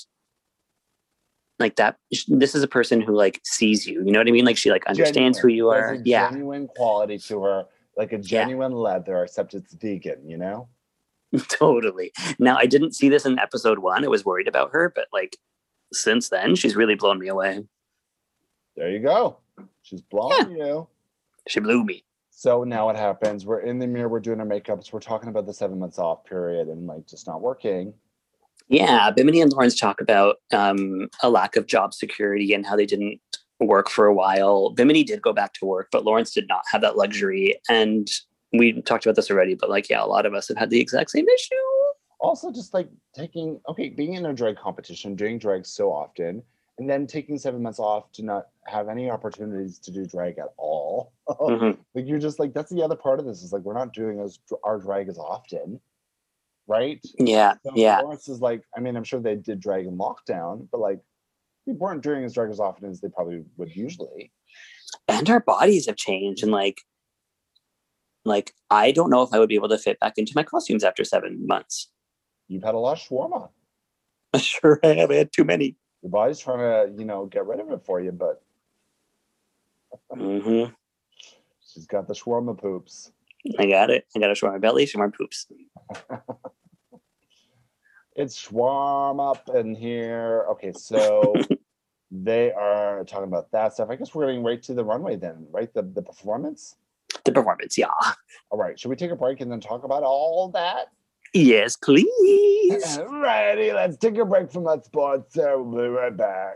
like that this is a person who like sees you. You know what I mean? Like she like understands who you are. a Yeah. genuine quality to her, like a genuine leather, except it's vegan. You know. totally. Now I didn't see this in episode one. I was worried about her, but like since then, she's really blown me away. There you go. She's blowing you. She blew me. So now what happens? We're in the mirror, we're doing our makeups, we're talking about the seven months off period and like just not working. Yeah, Bimini and Lawrence talk about um, a lack of job security and how they didn't work for a while. Bimini did go back to work, but Lawrence did not have that luxury. And we talked about this already, but like, yeah, a lot of us have had the exact same issue. Also, just like taking okay, being in a drag competition, doing drag so often, and then taking seven months off to not have any opportunities to do drag at all. Mhm. like you're just like that's the other part of this is like we're not doing as our drag as often, right? Yeah, So yeah, Lawrence is like, I mean, I'm sure they did drag in lockdown, but like they weren't doing as drag as often as they probably would usually. and our bodies have changed, and like, like I don't know if I would be able to fit back into my costumes after seven months. You've had a lot of shawarma. Sure, I have. I had too many. Your body's trying to, you know, get rid of it for you, but mm-hmm. she's got the shawarma poops. I got it. I got show my belly, show my poops. It's shawarma up in here. Okay, so they are talking about that stuff. I guess we're getting right to the runway then, right? The the performance. The performance, yeah. All right, should we take a break and then talk about all that? Yes, please. Alrighty, let's take a break from that sports. So we'll be right back.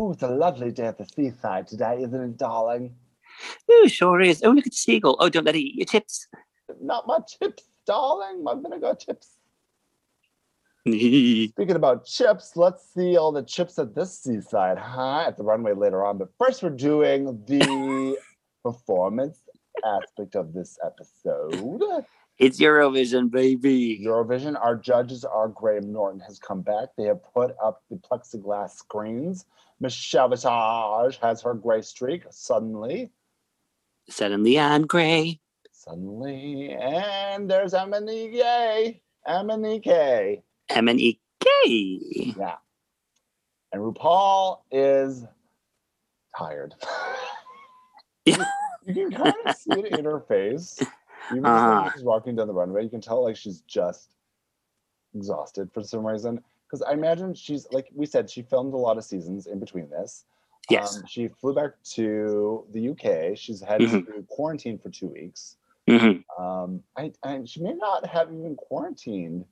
Oh, it's a lovely day at the seaside today, isn't it, darling? Oh, sure is. Oh, look at the seagull. Oh, don't let it eat your chips. Not my chips, darling. My vinegar chips. Speaking about chips, let's see all the chips at this seaside, huh? At the runway later on. But first, we're doing the performance aspect of this episode. It's Eurovision, baby. Eurovision, our judges are Graham Norton has come back. They have put up the plexiglass screens. Michelle Visage has her gray streak suddenly. Suddenly I'm gray. Suddenly. And there's Emanike. Emanike. M N E K. Yeah. And RuPaul is tired. You can kind of see it in her face. Even Uh-huh. when she's walking down the runway, you can tell like she's just exhausted for some reason. Because I imagine she's like we said, she filmed a lot of seasons in between this. Yes. Um, she flew back to the UK. She's had Mhm. to quarantine for two weeks. Mhm. Um, I, and she may not have even quarantined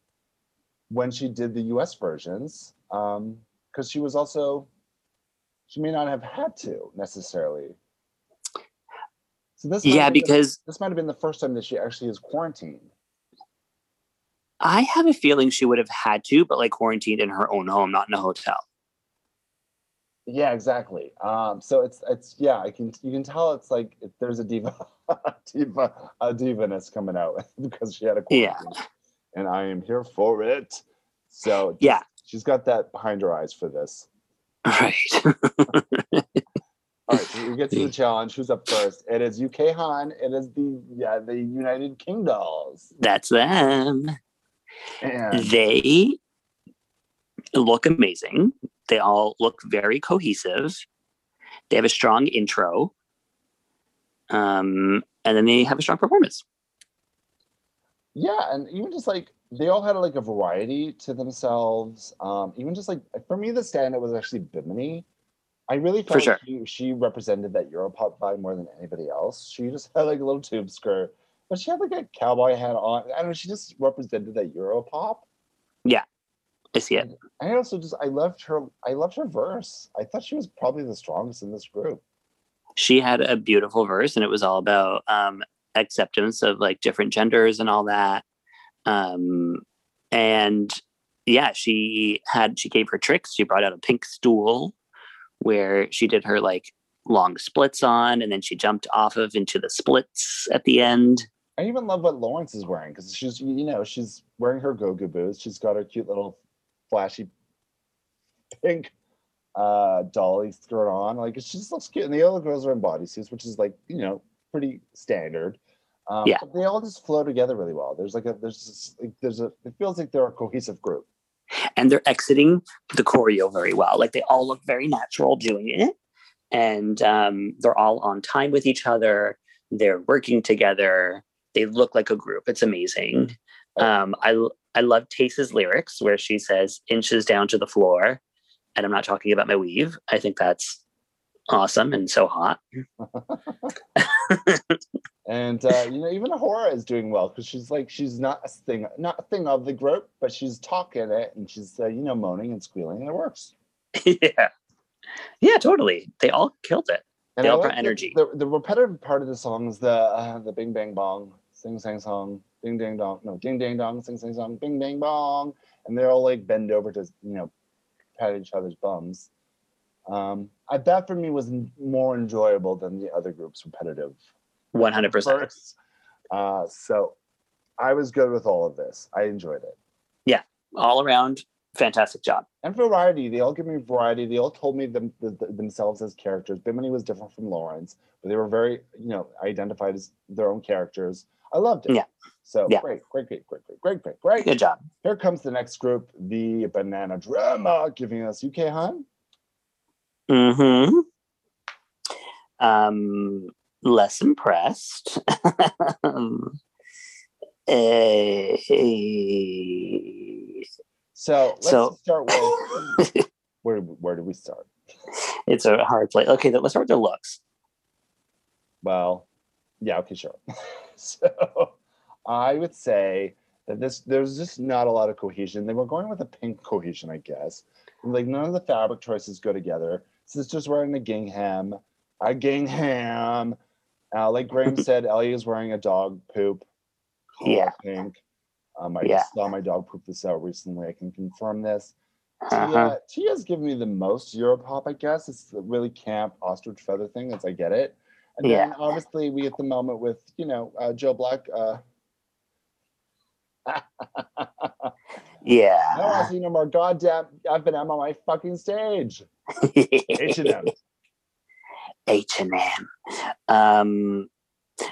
when she did the US versions, because she was also, she may not have had to necessarily. So this Yeah, have been because this might have been the first time that she actually is quarantined. I have a feeling she would have had to, but like quarantined in her own home, not in a hotel. Yeah, exactly. Um, so it's it's yeah, I can you can tell it's like there's a diva, diva, a divaness coming out because she had a Yeah. and I am here for it. So Yeah. she's got that behind her eyes for this. All right, get to the challenge. Who's up first? It is UK Hun. It is the yeah the United Kingdoms. That's them. And They look amazing. They all look very cohesive. They have a strong intro. Um, and then they have a strong performance. yeah, and even just like they all had like a variety to themselves. Um, even just like for me, the stand-up was actually Bimini. I really felt like she, she represented that Europop vibe more than anybody else. She just had like a little tube skirt, but she had like a cowboy hat on. I don't know. She just represented that Europop. Yeah, I see it. I also just I loved her. I loved her verse. I thought she was probably the strongest in this group. She had a beautiful verse, and it was all about um, acceptance of like different genders and all that. Um, and yeah, she had she gave her tricks. She brought out a pink stool where she did her like long splits on, and then she jumped off of into the splits at the end. I even love what Lawrence is wearing because she's you know she's wearing her go-go boots. She's got her cute little flashy pink uh dolly skirt on. Like it just looks cute. And the other girls are in bodysuits, which is like you know pretty standard. Um, Yeah. but they all just flow together really well. There's like a there's just, like there's a it feels like they're a cohesive group. And they're exiting the choreo very well. Like they all look very natural doing it, and um, they're all on time with each other. They're working together. They look like a group. It's amazing. Um, I I love Tayce's lyrics where she says "inches down to the floor," and I'm not talking about my weave. I think that's awesome and so hot. And uh, you know, even A'Whora is doing well because she's like she's not a thing, not a thing of the group, but she's talking it and she's uh, you know moaning and squealing and it works. yeah, yeah, totally. They all killed it. And They I all like brought energy. The, the repetitive part of the song is the uh, the bing bang bong, sing sang song, ding ding dong, no ding ding dong, sing sing song, bing bang bong, and they're all like bend over to you know pat each other's bums. Um, I, that for me was more enjoyable than the other group's repetitive One hundred percent. verse. Uh, so I was good with all of this. I enjoyed it. Yeah, all around fantastic job. and variety. They all give me variety. They all told me them, th- th- themselves as characters. Bimini was different from Lawrence, but they were very, you know, identified as their own characters. I loved it. Yeah. So Yeah. great, great, great, great, great, great, great, great. Good job. Here comes the next group, the Banana Drama, giving us UK Hun. Mm-hmm. Um, less impressed. um, eh, So let's So- start with where where do we start? it's a hard play. Okay, let's start with their looks. Well, yeah, okay, sure. so I would say that this there's just not a lot of cohesion. They were going with a pink cohesion, I guess. Like none of the fabric choices go together. Sister's wearing a gingham, a gingham. Uh, like Graham said, Ellie is wearing a dog poop. color Yeah. Pink. Um, I Yeah. just saw my dog poop this out recently. I can confirm this. Uh-huh. Tia, Tia's giving me the most Europop, I guess. It's the really camp ostrich feather thing. It's I get it. And then Yeah. obviously we get the moment with, you know, uh, Joe Black. Uh, I don't Yeah. want to see no more goddamn F&M on my fucking stage. H&M. H and M. Um,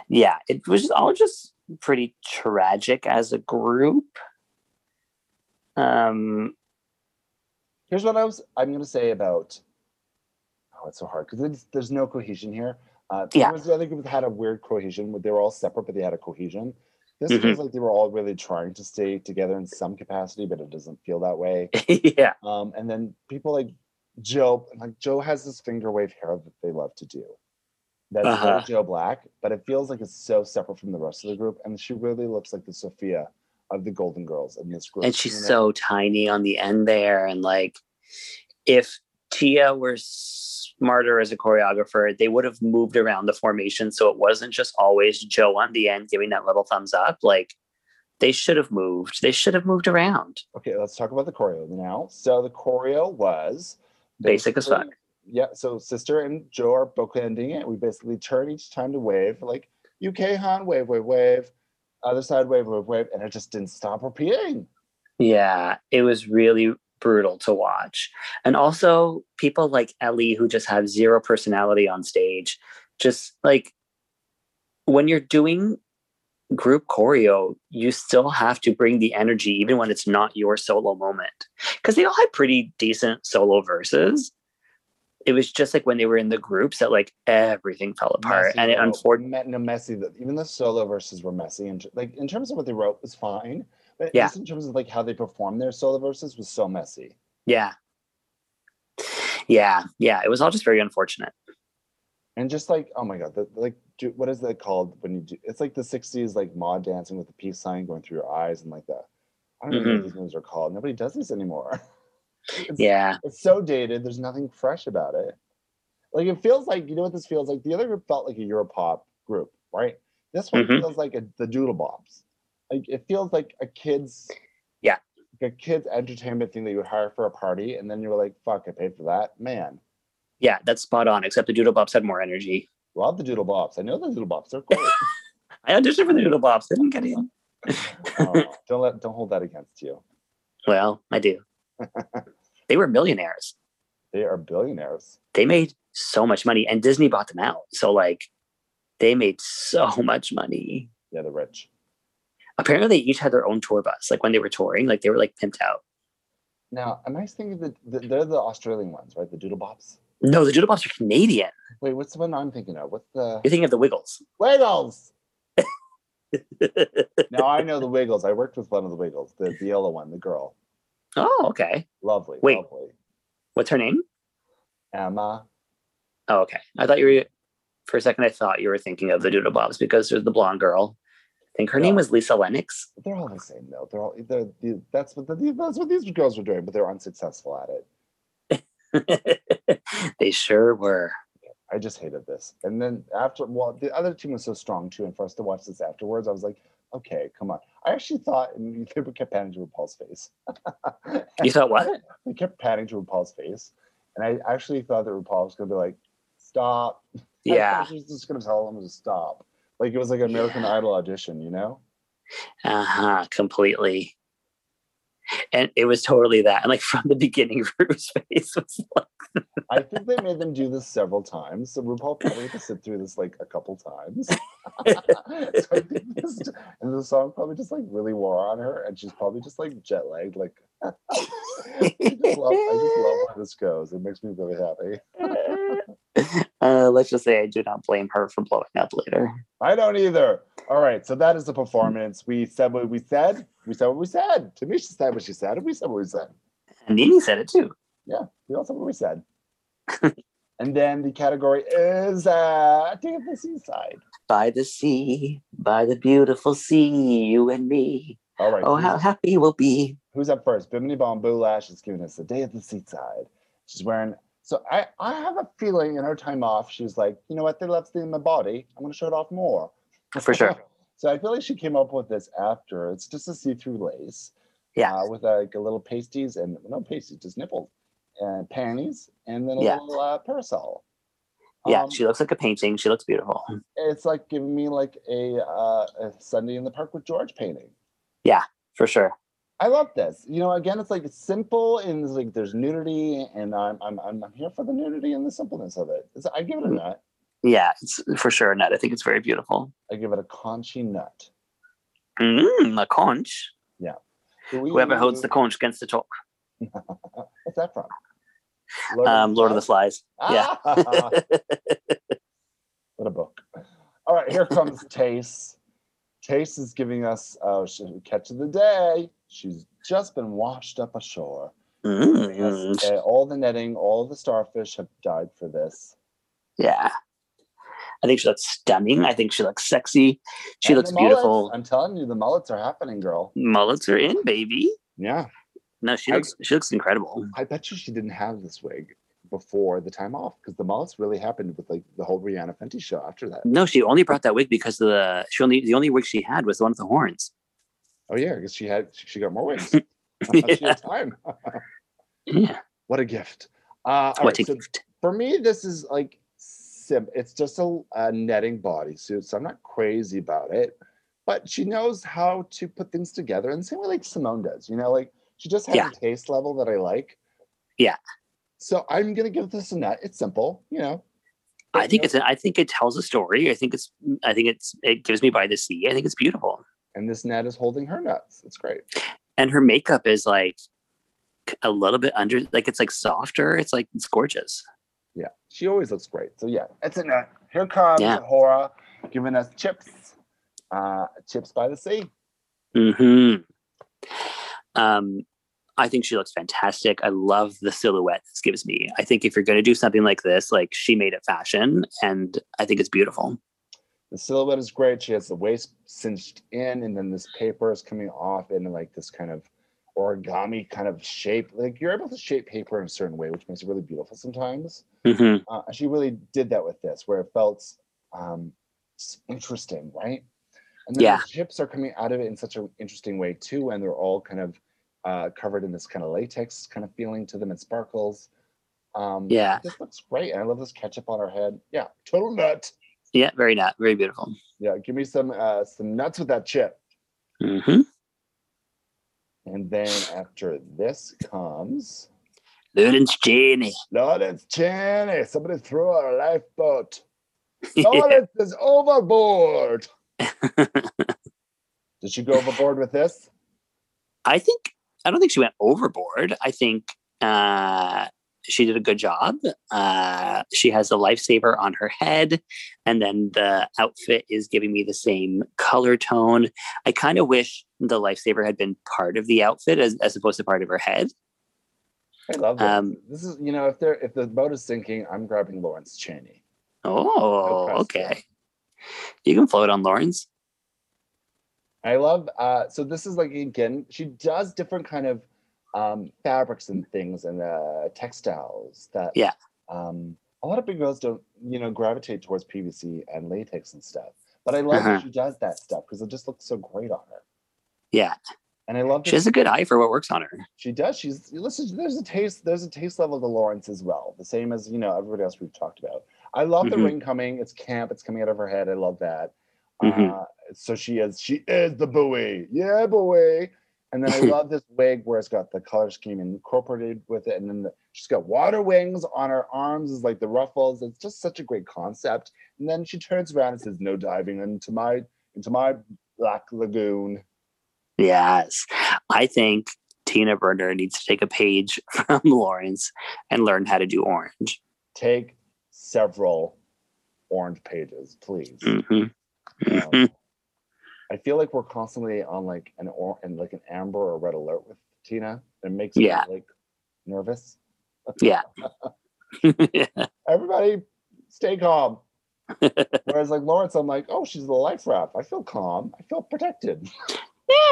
yeah, it was all just pretty tragic as a group. Um, Here's what I was. I'm going to say about. Oh, it's so hard because there's no cohesion here. Uh, Yeah. There was the other group that had a weird cohesion. They were all separate, but they had a cohesion. This Mhm. feels like they were all really trying to stay together in some capacity, but it doesn't feel that way. yeah, Um, and then people like Joe, like Joe has this finger wave hair that they love to do. That's Uh-huh. Joe Black, but it feels like it's so separate from the rest of the group. And she really looks like the Sophia of the Golden Girls in this group. and she's you know? so tiny on the end there, and like, if Tia were smarter as a choreographer, they would have moved around the formation so it wasn't just always Joe on the end giving that little thumbs up. Like, they should have moved. They should have moved around. Okay, let's talk about the choreo now. So the choreo was Basic as fuck. Yeah, so sister and Joe are bookending it. We basically turn each time to wave, like UK Hun, wave, wave, wave, other side, wave, wave, wave, and it just didn't stop repeating. Yeah, it was really brutal to watch. And also people like Ellie who just have zero personality on stage. Just like when you're doing group choreo, you still have to bring the energy even when it's not your solo moment. Because they all had pretty decent solo verses. It was just like when they were in the groups that like everything fell apart. Messy and it unfortunately no messy. that Even the solo verses were messy, and like in terms of what they wrote was fine, but Yeah. just in terms of like how they performed their solo verses was so messy. Yeah. Yeah, yeah. It was all just very unfortunate. And just like, oh my god, the, like, do, what is that called when you do? It's like the '60s, like mod dancing with the peace sign going through your eyes and like that. I don't even know what these moves are called. Nobody does this anymore. It's, Yeah. it's so dated. There's nothing fresh about it. Like it feels like you know what this feels like. The other group felt like a Europop group, right? This one Mhm. feels like a, the Doodle Bops. Like it feels like a kid's Yeah. like a kid's entertainment thing that you would hire for a party, and then you were like, "Fuck, I paid for that." Man, Yeah, that's spot on, except the Doodle Bops had more energy. love the Doodle Bops. I know the Doodle Bops. They're great. I auditioned for the Doodle Bops. They didn't get in. Oh, don't let don't hold that against you. Well, I do. they were millionaires. They are billionaires. They made so much money, and Disney bought them out. So, like, they made so much money. Yeah, they're rich. Apparently, they each had their own tour bus. Like, when they were touring, like, they were like pimped out. Now, am I thinking that that they're the Australian ones, right? The Doodle Bops. No, the Doodle Bops are Canadian. Wait, what's the one I'm thinking of? What's the You're thinking of the Wiggles. Wiggles? now I know the Wiggles. I worked with one of the Wiggles, the, the yellow one, the girl. oh, okay. Lovely, Wait. lovely. What's her name? Emma. Oh, okay. I thought you were, for a second, I thought you were thinking of the Doodle Bops because there's the blonde girl. I think her name was Lisa Lennox. They're all the same, though. They're all. They're, the that's what the, that's what these girls were doing, but they're unsuccessful at it. they sure were. I just hated this. And then after, well, the other team was so strong too, and for us to watch this afterwards, I was like, okay, come on. I actually thought, and they kept panning to RuPaul's face. You thought what? they kept panning to RuPaul's face, and I actually thought that RuPaul was gonna be like, stop. Yeah. thought she was just gonna tell them to stop. Like it was like an American Yeah. Idol audition, you know? Uh huh. Completely. And it was totally that. And like from the beginning, Rue's face was like, I think they made them do this several times. So RuPaul probably had to sit through this like a couple times. so I think this, and the song probably just like really wore on her, and she's probably just like jet lagged. Like, I, just love, I just love where this goes. It makes me really happy. Uh, let's just say I do not blame her for blowing up later. I don't either. All right, so that is the performance. We said what we said. We said what we said. Tamisha said what she said, and we said what we said. And Nene said it too. Yeah, we all said what we said. and then the category is uh, Day of the Seaside. By the sea, by the beautiful sea, you and me. All right. Oh, how happy we'll be. Who's up first? Bimini Bon Boulash is giving us the day of the seaside. She's wearing. So I, I have a feeling in her time off, she's like, you know what? They left in my body. I'm going to show it off more. For sure. so I feel like she came up with this after. It's just a see-through lace. Yeah. Uh, with like a little pasties and no pasties, just nipples and panties, and then a Yeah. little uh, parasol. Yeah, Um, she looks like a painting. She looks beautiful. it's like giving me like a, uh, a Sunday in the Park with George painting. Yeah, for sure. I love this. You know, again, it's like it's simple and it's like there's nudity, and I'm I'm I'm here for the nudity and the simpleness of it. It's- I give it a Mm. nut. Yeah, it's for sure a nut. I think it's very beautiful. I give it a conchy nut. Mm, a conch. Yeah. Whoever holds the conch gets to talk. What's that from? Um, Lord of the Flies. Yeah. Ah, what a book. All right, here comes Tayce. Tayce is giving us uh, catch of the day. She's just been washed up ashore. Mm, uh, all the netting, all the starfish have died for this. yeah. I think she looks stunning. I think she looks sexy. She And looks beautiful. I'm telling you, the mullets are happening, girl. Mullets are in, baby. Yeah. No, she I- looks she looks incredible. I bet you she didn't have this wig before the time off because the mullets really happened with like the whole Rihanna Fenty show after that. No, she only brought that wig because of the she only the only wig she had was the one with the horns. Oh yeah, because she had she, she got more she Yeah. had time. Yeah. what a gift. Uh, What right, a so gift. for me, this is like sim. It's just a, a netting bodysuit, so I'm not crazy about it. But she knows how to put things together, and the same way like Simone does. You know, like she just has Yeah. a taste level that I like. Yeah. So I'm gonna give this a nut. It's simple, you know. I think you it's I think it tells a story. I think it's I think it's it gives me by the sea. I think it's beautiful. And this net is holding her nuts. It's great. And her makeup is like a little bit under like it's like softer. It's like it's gorgeous. Yeah, she always looks great. So yeah, it's a net. Here comes Yeah. Hora giving us chips. Uh, chips by the sea. hmm Um, I think she looks fantastic. I love the silhouette this gives me. I think if you're going to do something like this, like she made it fashion, and I think it's beautiful. The silhouette is great. She has the waist cinched in, and then this paper is coming off in like this kind of origami kind of shape. Like you're able to shape paper in a certain way, which makes it really beautiful sometimes. hmm Uh, she really did that with this, where it felt um, interesting, right? And then Yeah. the chips are coming out of it in such an interesting way too, and they're all kind of uh, covered in this kind of latex kind of feeling to them and sparkles. Um, Yeah. this looks great, and I love this ketchup on her head. Yeah, total nut. Yeah, very nut, very beautiful. Yeah, give me some uh, some nuts with that chip. hmm And then after this comes Lawrence Chaney. Lawrence Chaney. Somebody threw a lifeboat. Lawrence is overboard. Did she go overboard with this? I think I don't think she went overboard. I think uh, she did a good job. Uh, she has a lifesaver on her head, and then the outfit is giving me the same color tone. I kind of wish the lifesaver had been part of the outfit as, as opposed to part of her head. I love this. Um, this is you know if they're if the boat is sinking, I'm grabbing Lawrence Chaney. Oh, okay. You can float on Lawrence. I love uh so this is like again, she does different kind of um fabrics and things and uh textiles that Yeah. um a lot of big girls don't, you know, gravitate towards PVC and latex and stuff. But I love Uh-huh. that she does that stuff because it just looks so great on her. Yeah, And I love she has a good eye for what works on her. she does. She's listen. There's a taste. There's a taste level to Lawrence as well. The same as you know everybody else we've talked about. I love the Mhm. ring coming. It's camp. It's coming out of her head. I love that. Mhm. Uh, so she is. She is the buoy. Yeah, buoy. And then I love this wig where it's got the color scheme incorporated with it. And then the, she's got water wings on her arms, is like the ruffles. It's just such a great concept. And then she turns around and says, No diving into my into my black lagoon. Yes. I think Tina Burner needs to take a page from Lawrence and learn how to do orange. Take several orange pages, please. Mhm. Um, I feel like we're constantly on like an or and like an amber or red alert with Tina. It makes Yeah. me like nervous. Yeah. Everybody stay calm. Whereas like Lawrence, I'm like, oh, she's the life raft. I feel calm. I feel protected.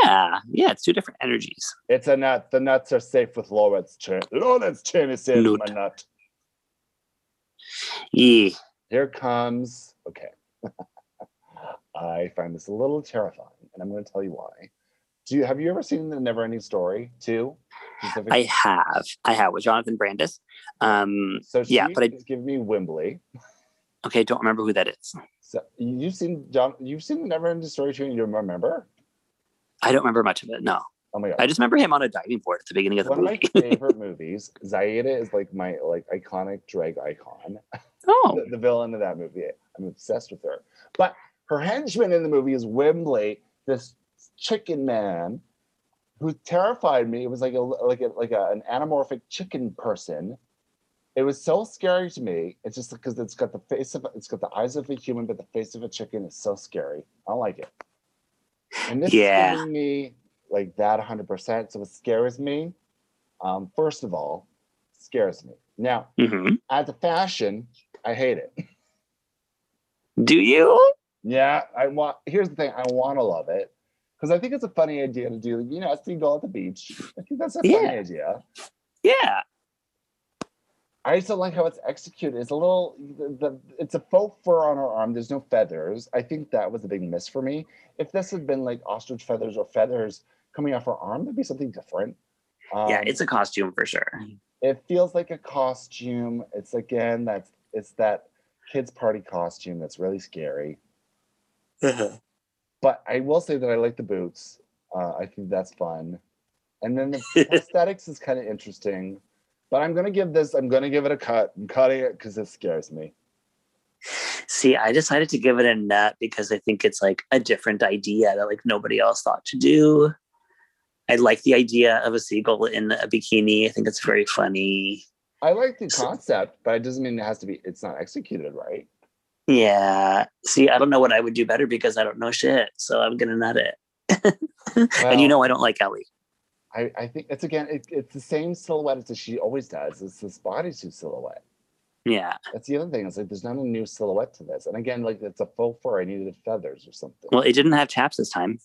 yeah. Yeah. It's two different energies. It's a nut. The nuts are safe with Lawrence. Ch- Lawrence Chaney Nut. my nut. Yeah. Here comes. Okay. I find this a little terrifying, and I'm going to tell you why. Do you have you ever seen the Never Ending Story too? I have. I have with Jonathan Brandis. Um, So yeah, but I- giving me Wembley. okay, don't remember who that is. So you've seen John. You've seen the Never Ending Story too, and you remember? I don't remember much of it. No. Oh my god! I just remember him on a diving board at the beginning of the One of my favorite movies. Zaida is like my like iconic drag icon. oh, the, the villain of that movie. I'm obsessed with her. But her henchman in the movie is Wembley, this chicken man who terrified me. It was like a like a like a, an anamorphic chicken person. It was so scary to me. It's just because it's got the face of it's got the eyes of a human, but the face of a chicken is so scary. I don't like it. And this Yeah. is me like that 100%. So it scares me. Um, first of all, scares me. Now, hmm as a fashion, I hate it. do you? Yeah, I want. Here's the thing: I want to love it because I think it's a funny idea to do. You know, a seagull at the beach. I think that's a funny Yeah. idea. Yeah. I just don't like how it's executed. It's a little. The, the it's a faux fur on her arm. There's no feathers. I think that was a big miss for me. If this had been like ostrich feathers or feathers coming off her arm, that'd be something different. yeah, Um, it's a costume for sure. it feels like a costume. It's again that's it's that kids party costume that's really scary. But I will say that I like the boots. Uh, I think that's fun. And then the aesthetics is kind of interesting. But I'm gonna give this. I'm gonna give it a cut. I'm cutting it because it scares me. See, I decided to give it a nut because I think it's like a different idea that like nobody else thought to do. I like the idea of a seagull in a bikini. I think it's very funny. I like the concept, but it doesn't mean it has to be. It's not executed right. Yeah. See, I don't know what I would do better because I don't know shit. So I'm gonna nut it. and you know I don't like Ellie. I, I think it's again. It, it's the same silhouette as she always does. It's this bodysuit silhouette. Yeah. That's the other thing. It's like there's not a new silhouette to this. And again, like it's a faux fur. I needed feathers or something. Well, it didn't have chaps this time.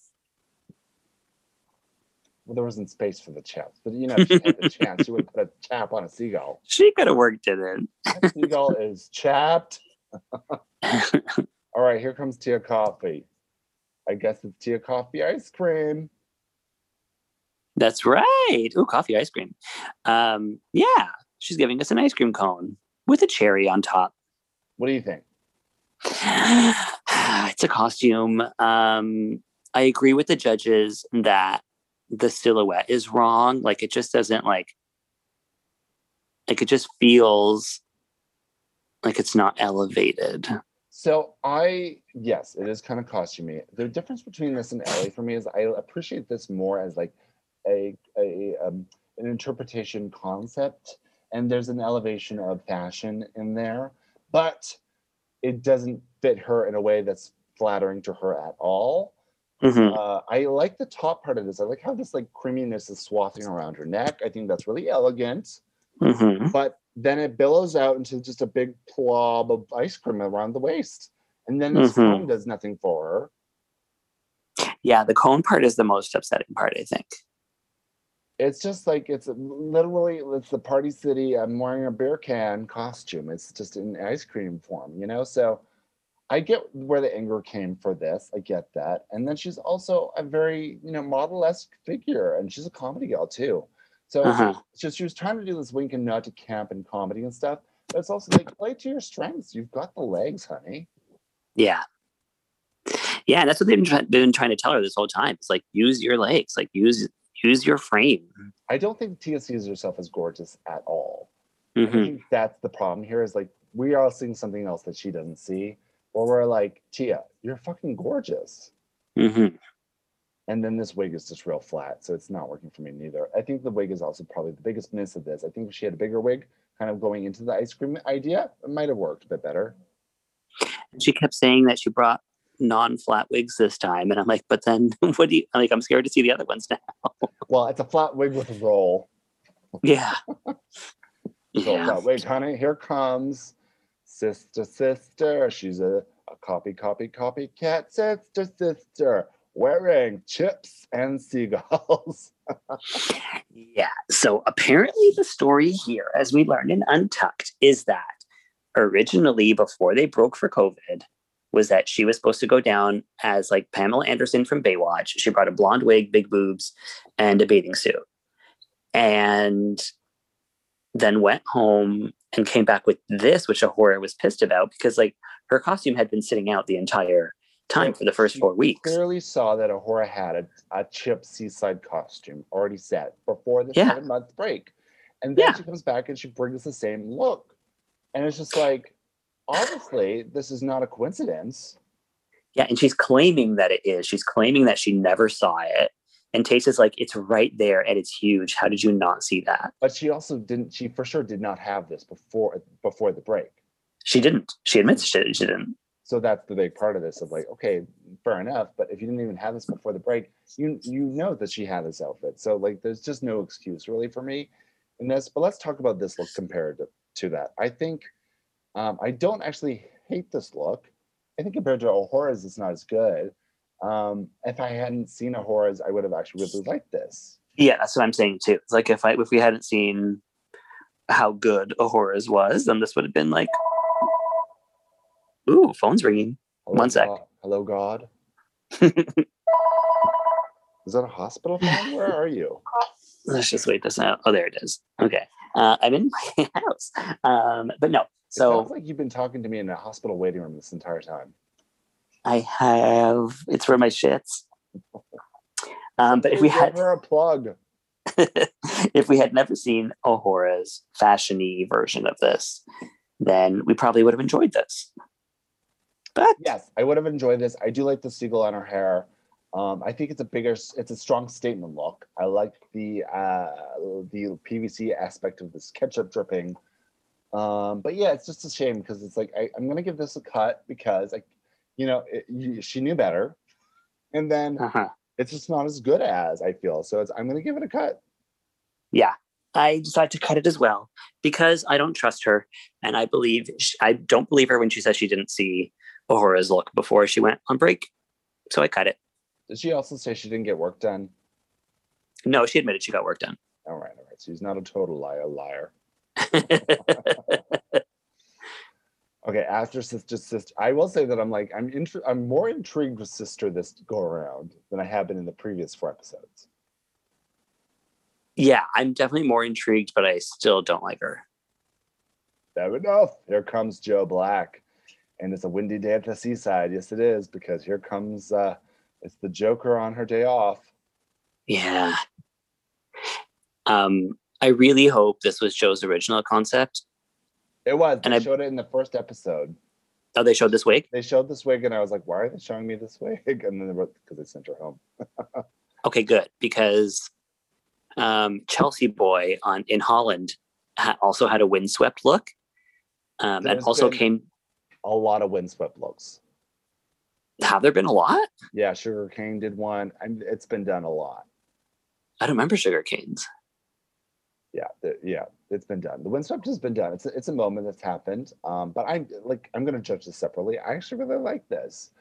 Well, there wasn't space for the chaps, but you know, if she had the chance, she would put a chap on a seagull. She could have worked it in. That seagull is chapped. All right, here comes Tia Kofi. I guess it's Tia Coffee ice cream. That's right. Ooh, coffee ice cream. Um, yeah, she's giving us an ice cream cone with a cherry on top. What do you think? it's a costume. Um, I agree with the judges that the silhouette is wrong. Like it just doesn't like like it just feels like it's not elevated. So I yes, it is kind of costumey. The difference between this and Ellie for me is I appreciate this more as like a a um, an interpretation concept, and there's an elevation of fashion in there, but it doesn't fit her in a way that's flattering to her at all. Mhm. Uh, I like the top part of this. I like how this like creaminess is swathing around her neck. I think that's really elegant. Mhm. But then it billows out into just a big blob of ice cream around the waist, and then this Mhm. cone does nothing for her. Yeah, the cone part is the most upsetting part, I think. It's just like it's literally it's the party city. I'm wearing a beer can costume. It's just in ice cream form, you know. So I get where the anger came for this. I get that. And then she's also a very you know model-esque figure, and she's a comedy gal too. So Uh-huh. just she was trying to do this wink and nod to camp and comedy and stuff. But it's also like play to your strengths. You've got the legs, honey. Yeah. Yeah, and that's what they've been, try- been trying to tell her this whole time. It's like use your legs, like use use your frame. I don't think Tia sees herself as gorgeous at all. I Mhm. think that's the problem here is like we are seeing something else that she doesn't see. Or we're like, Tia, you're fucking gorgeous. Mhm. And then this wig is just real flat. So it's not working for me neither. I think the wig is also probably the biggest miss of this. I think if she had a bigger wig, kind of going into the ice cream idea, it might have worked a bit better. She kept saying that she brought non-flat wigs this time, and I'm like, but then what do you like? I'm scared to see the other ones now. Well, it's a flat wig with a roll. Yeah. So yeah. flat wig, honey, here comes sister, sister. She's a, a copy, copy, copycat sister, sister, wearing chips and seagulls. Yeah. So apparently, the story here, as we learned in Untucked, is that originally, before they broke for COVID, was that she was supposed to go down as like Pamela Anderson from Baywatch. She brought a blonde wig, big boobs, and a bathing suit. And then went home and came back with this, which A'Whora was pissed about because like her costume had been sitting out the entire time for the first four weeks. Clearly saw that A'Whora had a, a chip seaside costume already set before the Yeah. seven month break. And then Yeah. she comes back and she brings the same look. And it's just like, obviously, this is not a coincidence. Yeah, and she's claiming that it is. She's claiming that she never saw it. And Tayce is like, it's right there and it's huge. How did you not see that? But she also didn't, she for sure did not have this before before the break. She didn't. She admits she, she didn't. So that's the big part of this of like okay fair enough but if you didn't even have this before the break you you know that she had this outfit. So like there's just no excuse really for me in this but let's talk about this look compared to, to that. I think um, i don't actually hate this look. I think compared to A'Whora's it's not as good. Um, if i hadn't seen A'Whora's i would have actually really liked this. Yeah, that's what I'm saying too. It's like if I if we hadn't seen how good A'Whora's was, then this would have been like, ooh, phone's ringing. hello, One sec. God. hello god is that a hospital phone where are you Let's just wait this out. Oh, there it is. Okay, uh, I'm in my house. Um, but no, it so sounds like you've been talking to me in a hospital waiting room this entire time I have. It's for my shits. Um, but if we had her a plug if we had never seen A'Whora's fashiony version of this, then we probably would have enjoyed this. But Yes, I would have enjoyed this. I do like the seagull on her hair. Um, I think it's a bigger, it's a strong statement look. I like the uh, the PVC aspect of this ketchup dripping. Um, but yeah, it's just a shame because it's like I, I'm gonna give this a cut because I, you know, it, you, she knew better, and then uh-huh. it's just not as good as I feel. So it's, I'm gonna give it a cut. yeah, I decided to cut it as well because I don't trust her, and I believe sh I don't believe her when she says she didn't see A'Whora's look before she went on break. So I cut it. Did she also say she didn't get work done? No, she admitted she got work done. All right, all right. So he's not a total liar, liar. Okay, after sister sister, I will say that I'm like I'm intri- I'm more intrigued with sister this go around than I have been in the previous four episodes. yeah, I'm definitely more intrigued, but I still don't like her. Fair enough. Here comes Joe Black, and it's a windy day at the seaside. Yes, it is because here comes uh, it's the Joker on her day off. Yeah. Um, I really hope this was Joe's original concept. It was. And They I- showed it in the first episode. Oh, they showed this wig. They showed this wig, and I was like, "Why are they showing me this wig?" And then they wrote because they sent her home. Okay, good because um, Chelsea Boy on in Holland ha- also had a windswept look, um, and also been- came. A lot of windswept looks. Have there been a lot? Yeah, Sugar Cane did one, it's been done a lot. I don't remember sugar canes. yeah the, yeah it's been done the windswept has been done it's a, it's a moment that's happened um but i'm like i'm going to judge this separately i actually really like this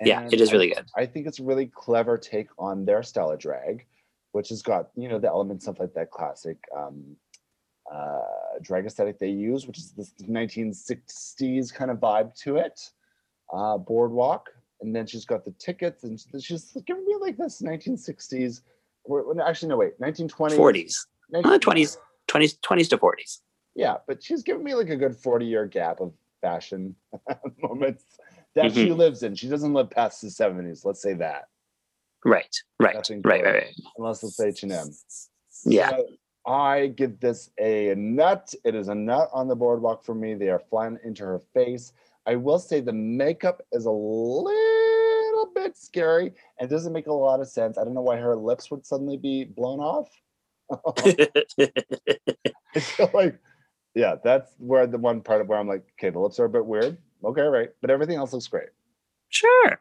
Yeah, And it is I- really good. i think it's a really clever take on their style of drag which has got you know the elements of like that classic um uh drag aesthetic they use which is this 1960s kind of vibe to it uh boardwalk and then she's got the tickets and she's giving me like this 1960s or- or actually no wait 1920s 40s, 19 uh, 20s, 20s, 20s to 40s. yeah, but she's given me like a good 40 year gap of fashion moments that she lives in. She doesn't live past the 70s, let's say that. Right, right, right, right, right. unless it's H and M. Yeah. So I give this a nut. It is a nut on the boardwalk for me. They are flying into her face. I will say the makeup is a little bit scary and doesn't make a lot of sense. I don't know why her lips would suddenly be blown off. I feel like, yeah, that's where the one part of where I'm like, okay, the lips are a bit weird. Okay, right. But everything else looks great. sure.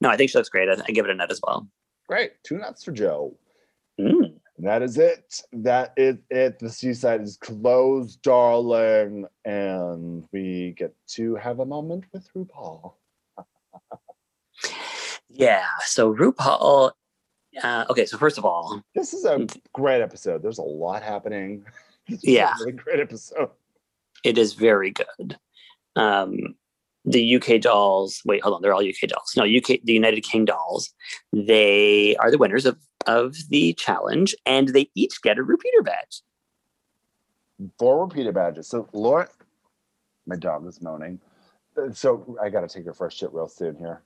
No, I think she looks great. I, I give it a nut as well. Great. Two nuts for Joe. Mm. That is it. That is it. The seaside is closed, darling. And we get to have a moment with RuPaul. Yeah. So RuPaul. Uh, okay. So first of all, This is a great episode. There's a lot happening. This is a Yeah. really great episode. it is very good. Um, the UK dolls. Wait, hold on. They're all UK dolls. No, UK. The United King dolls. They are the winners of of the challenge, and they each get a repeater badge. Four repeater badges. So Laura, my dog is moaning. Uh, So I gotta take her first shit real soon here.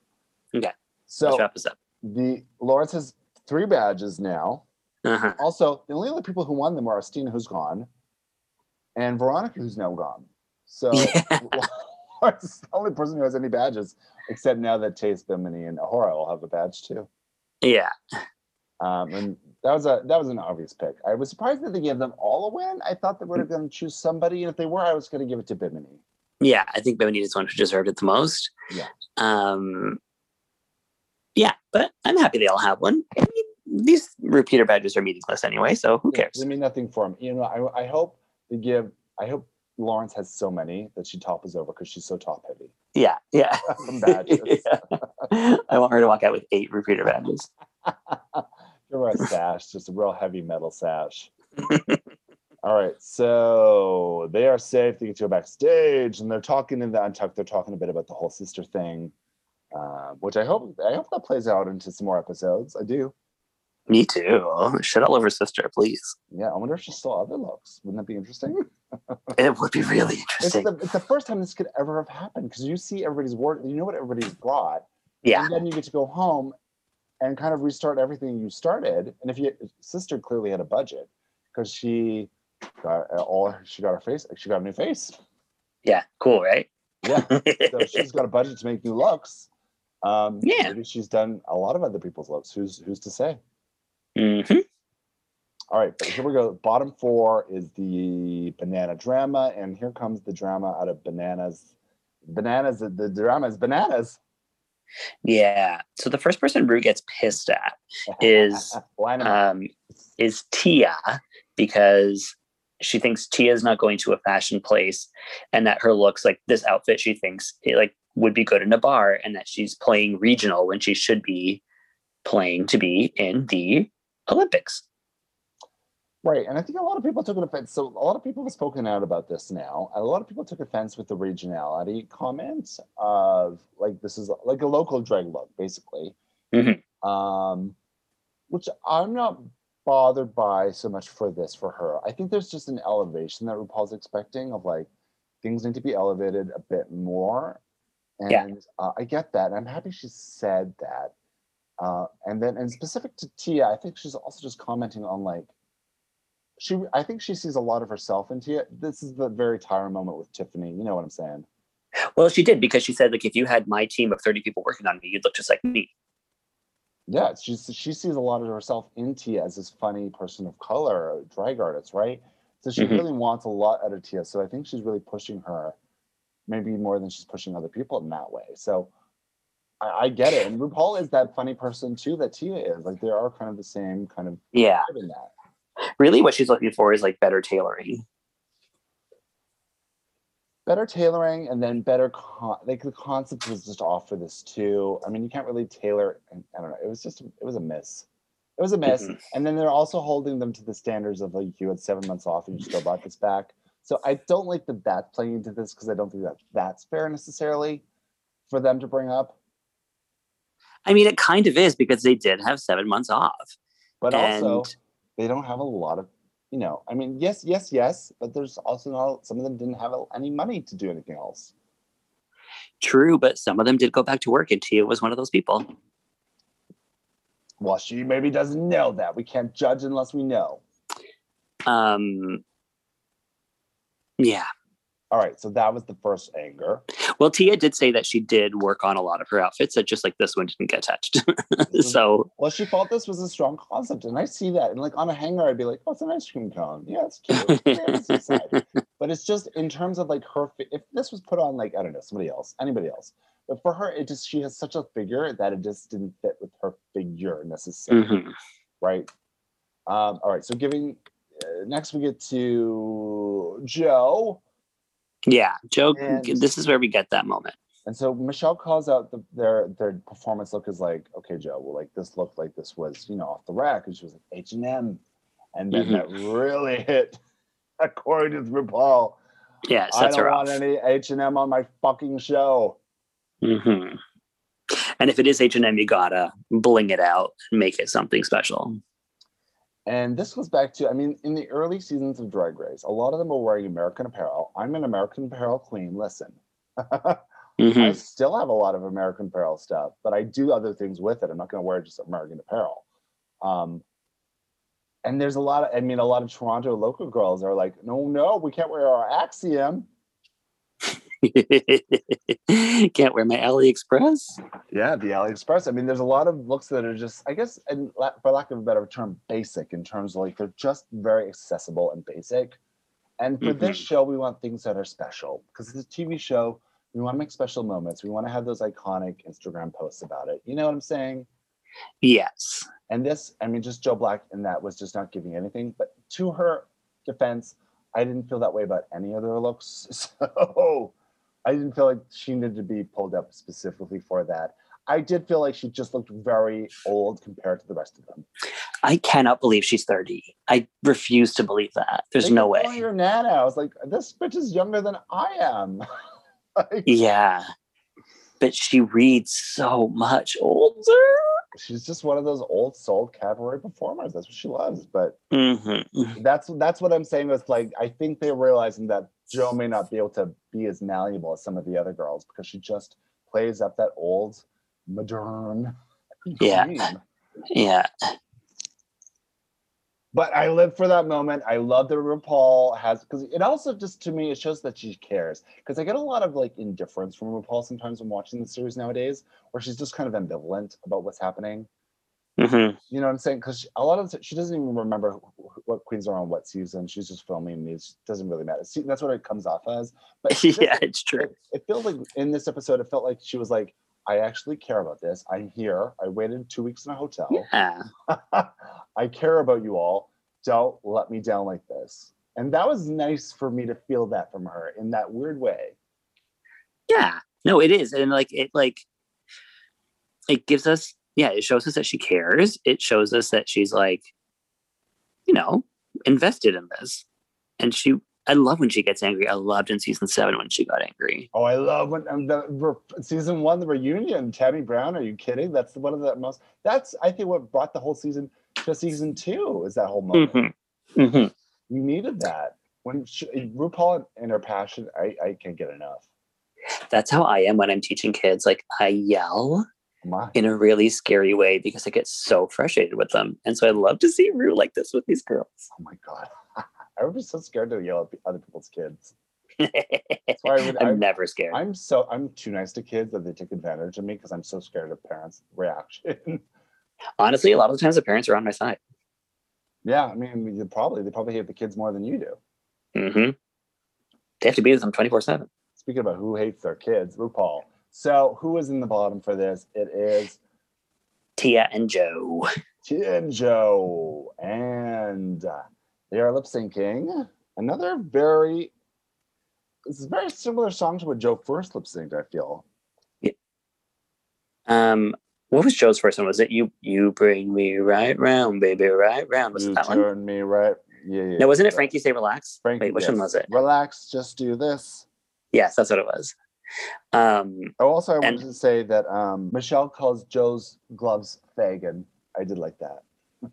Okay. So Let's wrap this up. the Lawrence has three badges now. Uh-huh. Also, the only other people who won them are Asttina, who's gone, and Veronica, who's now gone. So Yeah. Lawrence the only person who has any badges, except now that Tayce, Bimini, and A'Whora will have a badge too. Yeah. Um, and that was a that was an obvious pick. I was surprised that they gave them all a win. I thought they were going to choose somebody, and if they were, I was going to give it to Bimini. Yeah, I think Bimini is the one who deserved it the most. Yeah. Um, yeah, but I'm happy they all have one. I mean, these repeater badges are meaningless anyway, so who cares? They mean nothing for him. You know, I, I hope they give. I hope Lawrence has so many that she topples over because she's so top heavy. Yeah, yeah. Badges. Yeah. I want her to walk out with eight repeater badges. Give her a sash, just a real heavy metal sash. All right, so they are safe. They get to go backstage, and they're talking in the untucked. They're talking a bit about the whole sister thing, uh, which I hope I hope that plays out into some more episodes. I do. Me too. Shit all over sister, please. Yeah, I wonder if she still other looks. Wouldn't that be interesting? It would be really It's interesting. the, it's the first time this could ever have happened because you see everybody's work, you know what everybody's brought, yeah, and then you get to go home and kind of restart everything you started. And if your sister clearly had a budget because she got all she got her face, she got a new face. yeah, cool, right? Yeah, so she's got a budget to make new looks. Um, Yeah. maybe she's done a lot of other people's looks. Who's who's to say? hmm All right, here we go. Bottom four is the banana drama, and here comes the drama out of bananas. Bananas. The, the drama is bananas. Yeah. So the first person Rue gets pissed at Is, um, is Tia because she thinks Tia is not going to a fashion place and that her looks like this outfit she thinks it, like would be good in a bar and that she's playing regional when she should be playing to be in the Olympics. Right, and I think a lot of people took an offense. So a lot of people have spoken out about this now. A lot of people took offense with the regionality comment of like this is like a local drag look, basically. Mhm. Um, which I'm not bothered by so much for this for her. I think there's just an elevation that RuPaul's expecting of like things need to be elevated a bit more. And Yeah. uh, I get that. And I'm happy she said that. Uh, and then, and specific to Tia, I think she's also just commenting on like, she, I think she sees a lot of herself in Tia. This is the very Tyra moment with Tiffany. You know what I'm saying? Well, she did because she said like if you had my team of 30 people working on me, you'd look just like me. Yeah, she's she sees a lot of herself in Tia as this funny person of color, drag artist, right? So she Mhm. really wants a lot out of Tia. So I think she's really pushing her, maybe more than she's pushing other people in that way. So I, I get it. And RuPaul is that funny person too that Tia is. Like they are kind of the same kind of Yeah. in that. Really what she's looking for is like better tailoring. better tailoring and then better con- like the concept was just off for this too i mean you can't really tailor i don't know it was just it was a miss it was a miss Mhm. and then they're also holding them to the standards of like you had seven months off and you still bought this back so i don't like that that's playing into this because i don't think that that's fair necessarily for them to bring up I mean, it kind of is because they did have seven months off. but also And- they don't have a lot of you know i mean yes yes yes but there's also not some of them didn't have any money to do anything else True, but some of them did go back to work, and Tia was one of those people. Well, she maybe doesn't know that. We can't judge unless we know. Um, yeah. All right, so that was the first anger. Well, Tia did say that she did work on a lot of her outfits, that just like this one didn't get touched. so Well, she thought this was a strong concept, and I see that. And like on a hanger, I'd be like, "Oh, it's an ice cream cone. Yeah, it's cute." Yeah, but it's just in terms of like her. If this was put on like I don't know somebody else, anybody else, but for her, it just she has such a figure that it just didn't fit with her figure necessarily, Mhm. right? Um, all right, so giving uh, next we get to Joe. Yeah, Joe, And- this is where we get that moment. And so Michelle calls out the, their their performance look is like, okay, Joe, well, like this looked like this was, you know, off the rack. And she was like H and M, and then Mhm. that really hit. According to RuPaul, Yeah, it I don't want off. any H and M on my fucking show. hmm And if it is H and M, you gotta bling it out and make it something special. And this goes back to, I mean, in the early seasons of Drag Race, a lot of them were wearing American apparel. I'm an American apparel queen. Listen, I Mhm. still have a lot of American apparel stuff, but I do other things with it. I'm not going to wear just American apparel. Um, and there's a lot of, I mean, a lot of Toronto local girls are like, no, no, we can't wear our Axiom. Can't wear my AliExpress. Yeah, the AliExpress. I mean, there's a lot of looks that are just, I guess, and la- for lack of a better term, basic in terms of like they're just very accessible and basic. And for this mm-hmm. show, we want things that are special because it's a TV show. We want to make special moments. We want to have those iconic Instagram posts about it. You know what I'm saying? Yes. And this, I mean, just Joe Black in that was just not giving anything. But to her defense, I didn't feel that way about any of their looks. So I didn't feel like she needed to be pulled up specifically for that. I did feel like she just looked very old compared to the rest of them. I cannot believe she's 30. I refuse to believe that. There's They no way. her Nana. I was like, this bitch is younger than I am. Like, Yeah. But she reads so much older. she's just one of those old soul cabaret performers. That's what she loves. But hmm that's that's what I'm saying. Is like I think they're realizing that Joe may not be able to be as malleable as some of the other girls because she just plays up that old modern Yeah. Yeah. But I live for that moment. I love that RuPaul has because it also just to me it shows that she cares. Because I get a lot of like indifference from RuPaul sometimes when watching the series nowadays, where she's just kind of ambivalent about what's happening. hmm You know what I'm saying? Because a lot of the, she doesn't even remember wh- wh- what queens are on what season. She's just filming these. Doesn't really matter. See, that's what it comes off as. But yeah, it's true. it, it feels like in this episode, it felt like she was like, "I actually care about this. I'm here. I waited two weeks in a hotel. Yeah. I care about you all. Don't let me down like this." And that was nice for me to feel that from her in that weird way. Yeah. No, it is. And like it like it gives us yeah, it shows us that she cares. It shows us that she's like, you know, invested in this. And she I love when she gets angry. I loved in season seven when she got angry. Oh, I love when um, the re- season one, the reunion. Tammy Brown, are you kidding? That's one of the most. That's I think what brought the whole season to season two is that whole moment. hmm hmm We needed that when she, RuPaul and her passion. I I can't get enough. That's how I am when I'm teaching kids. Like I yell My in a really scary way because I get so frustrated with them. And so I love to see Rue like this with these girls. oh my god, I would be so scared to yell at other people's kids. That's why I would- I'm I'm- never scared. I'm so I'm too nice to kids that they take advantage of me because I'm so scared of parents' reaction. Honestly, a lot of the times the parents are on my side. yeah, I mean, you probably they probably hate the kids more than you do. Mm-hmm. They have to be with them 24 7. Speaking about who hates their kids, RuPaul. So who is in the bottom for this? It is Tia and Joe. Tia and Joe, and uh, they are lip syncing. Another very, it's a very similar song to what Joe first lip synced. I feel. Um, what was Joe's first one? Was it you? You bring me right round, baby, right round. Was you it that one? turn me right. Yeah, yeah. No, wasn't it. Frankie Say Relax? Frankie, Wait, which yes. one was it? Relax, just do this. Yes, that's what it was. Um, Oh, also, I wanted to say that um, Michelle calls Joe's gloves Fagin. I did like that.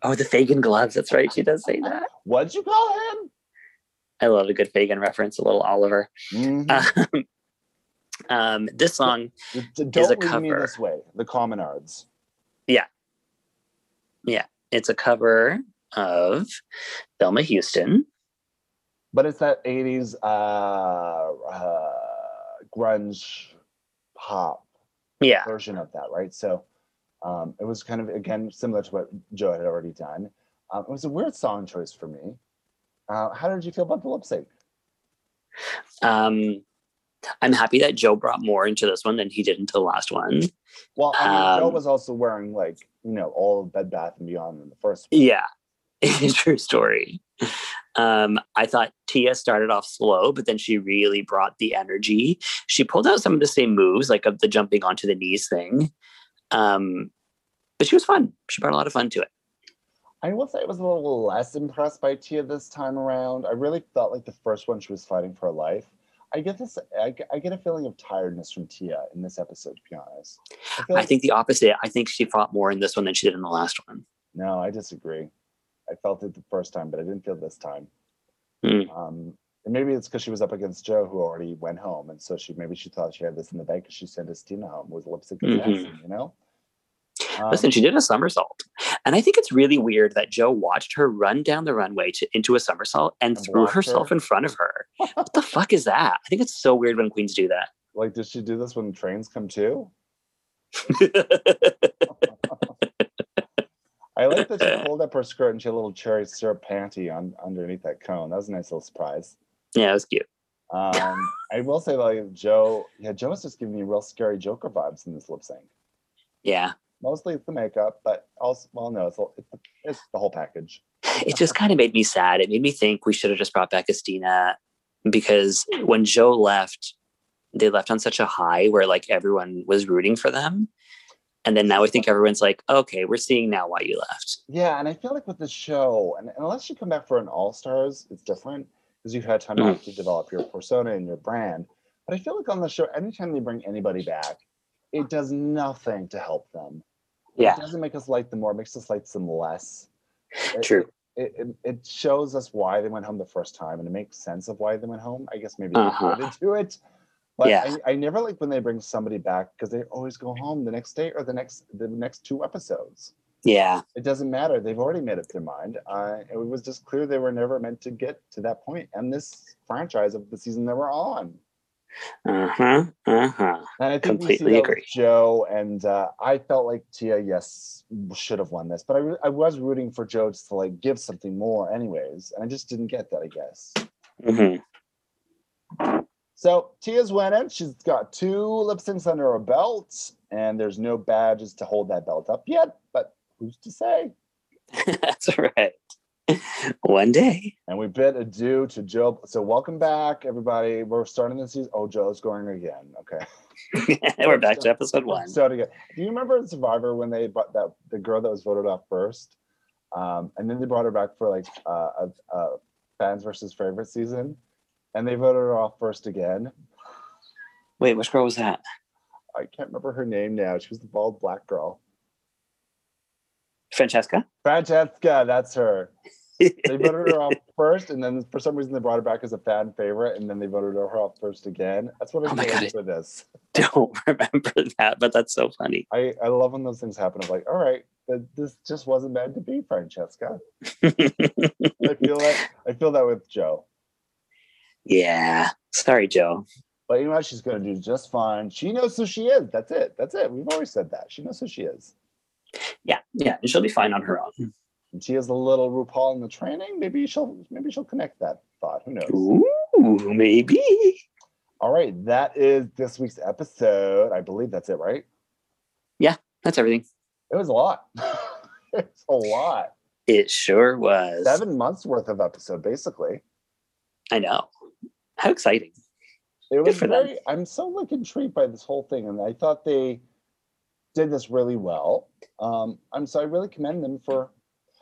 Oh, the Fagin gloves. That's right. She does say that. What'd you call him? I love a good Fagin reference, a little Oliver. Mhm. Um, um, this song, Don't a leave me cover. this way. The Communards. Yeah. Yeah, it's a cover of Thelma Houston. But it's that 80s uh, uh, grunge pop Yeah. version of that, right? So um, it was kind of, again, similar to what Joe had already done. Um, it was a weird song choice for me. Uh, how did you feel about the lip sync? Um, I'm happy that Joe brought more into this one than he did into the last one. Well, I mean, Joe Um, was also wearing like, you know, all of Bed Bath and Beyond in the first one. Yeah, true story. Um, I thought Tia started off slow, but then she really brought the energy. She pulled out some of the same moves, like of the jumping onto the knees thing. Um, but she was fun. She brought a lot of fun to it. I will say I was a little less impressed by Tia this time around. I really felt like the first one she was fighting for her life. I get this. I, get- I get a feeling of tiredness from Tia in this episode. To be honest, I like- think the opposite. I think she fought more in this one than she did in the last one. no, I disagree. I felt it the first time, but I didn't feel this time. Hmm. Um, and maybe it's because she was up against Joe, who already went home, and so she maybe she thought she had this in the bag because she sent Asttina home with lip sync Mhm. assassin. You know. Um, Listen, she did a somersault. And I think it's really weird that Joe watched her run down the runway to, into a somersault and And threw herself her. in front of her. what the fuck is that? I think it's so weird when queens do that. like, did she do this when trains come too? I like that she pulled up her skirt and she had a little cherry syrup panty on underneath that cone. That was a nice little surprise. yeah, it was cute. Um, I will say like Joe, yeah, Joe was just giving me real scary Joker vibes in this lip sync. Yeah. Mostly it's the makeup, but also well, no, it's it's the, it's the whole package. It just kind of made me sad. It made me think we should have just brought back Asttina because when Joe left, they left on such a high where like everyone was rooting for them. And then now I think everyone's like, okay, we're seeing now why you left. Yeah, and I feel like with the show, and unless you come back for an All Stars, it's different because you've had time off to mm. develop your persona and your brand. But I feel like on the show, anytime they bring anybody back, it does nothing to help them. Yeah. It doesn't make us like them more, it makes us like them less. It- True. It, it, it shows us why they went home the first time and it makes sense of why they went home. I guess maybe Uh-huh. they to it. But Yeah. I, I never like when they bring somebody back because they always go home the next day or the next the next two episodes Yeah. it doesn't matter. They've already made up their mind. Uh, it was just clear they were never meant to get to that point and this franchise of the season they were on. Uh-huh. Uh-huh. And I think Completely agree. Joe and uh, I felt like Tia, yes, should have won this, but I, re- I was rooting for Joe to like give something more, anyways, and I just didn't get that, I guess. hmm So Tia's winning. She's got two lip syncs under her belt, and there's no badges to hold that belt up yet, but who's to say? That's right. One day. And we bid adieu to Joe. So welcome back, everybody. We're starting the season. Oh, Joe's going again. Okay. We're back to episode one. So again. Do you remember in Survivor when they brought that the girl that was voted off first, um, and then they brought her back for like uh, a, a fans versus favorite season, and they voted her off first again. Wait, which girl was that? I can't remember her name now. She was the bald black girl. Francesca? Francesca, that's her. They voted her off first, and then for some reason they brought her back as a fan favorite, and then they voted her off first again. That's what Oh I'm God. for this. Don't remember that, but that's so funny. I, I love when those things happen. I'm like, all right, this just wasn't meant to be, Francesca. I feel that I feel that with Joe. yeah. Sorry, Joe. But you know what? She's gonna do just fine. She knows who she is. That's it. That's it. We've always said that. She knows who she is. Yeah, yeah. And she'll be fine on her own. She has a little RuPaul in the training. Maybe she'll maybe she'll connect that thought. Who knows? Ooh, maybe. All right, that is this week's episode. I believe that's it, right? Yeah, that's everything. It was a lot. it's a lot. It sure was. Seven months worth of episode, basically. I know. How exciting. It was for them. very. I'm so like intrigued by this whole thing, and I thought they did this really well. Um, I'm so I really commend them for.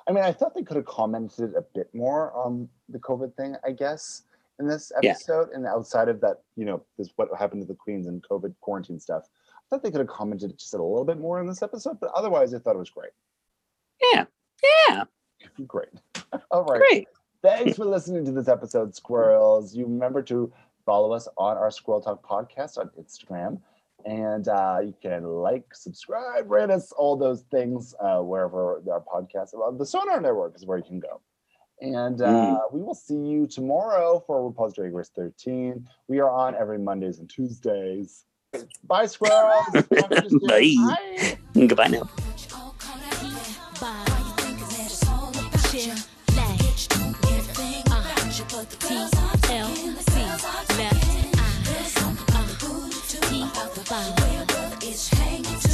I mean, I thought they could have commented a bit more on the COVID thing. I guess in this Yeah. episode, and outside of that, you know, this what happened to the queens and COVID quarantine stuff. I thought they could have commented just a little bit more in this episode, but otherwise, I thought it was great. Yeah. Yeah. Great. All right. Great. Thanks for listening to this episode, squirrels. You remember to follow us on our Squirrel Talk podcast on Instagram. And uh, you can like, subscribe, rate us, all those things uh, wherever our podcast. Well, the Sonar Network is where you can go. And uh, Mm. we will see you tomorrow for RuPaul's Drag Race 13. We are on every Mondays and Tuesdays. Bye, squirrels. Talk to you soon. Bye. Bye. Goodbye now.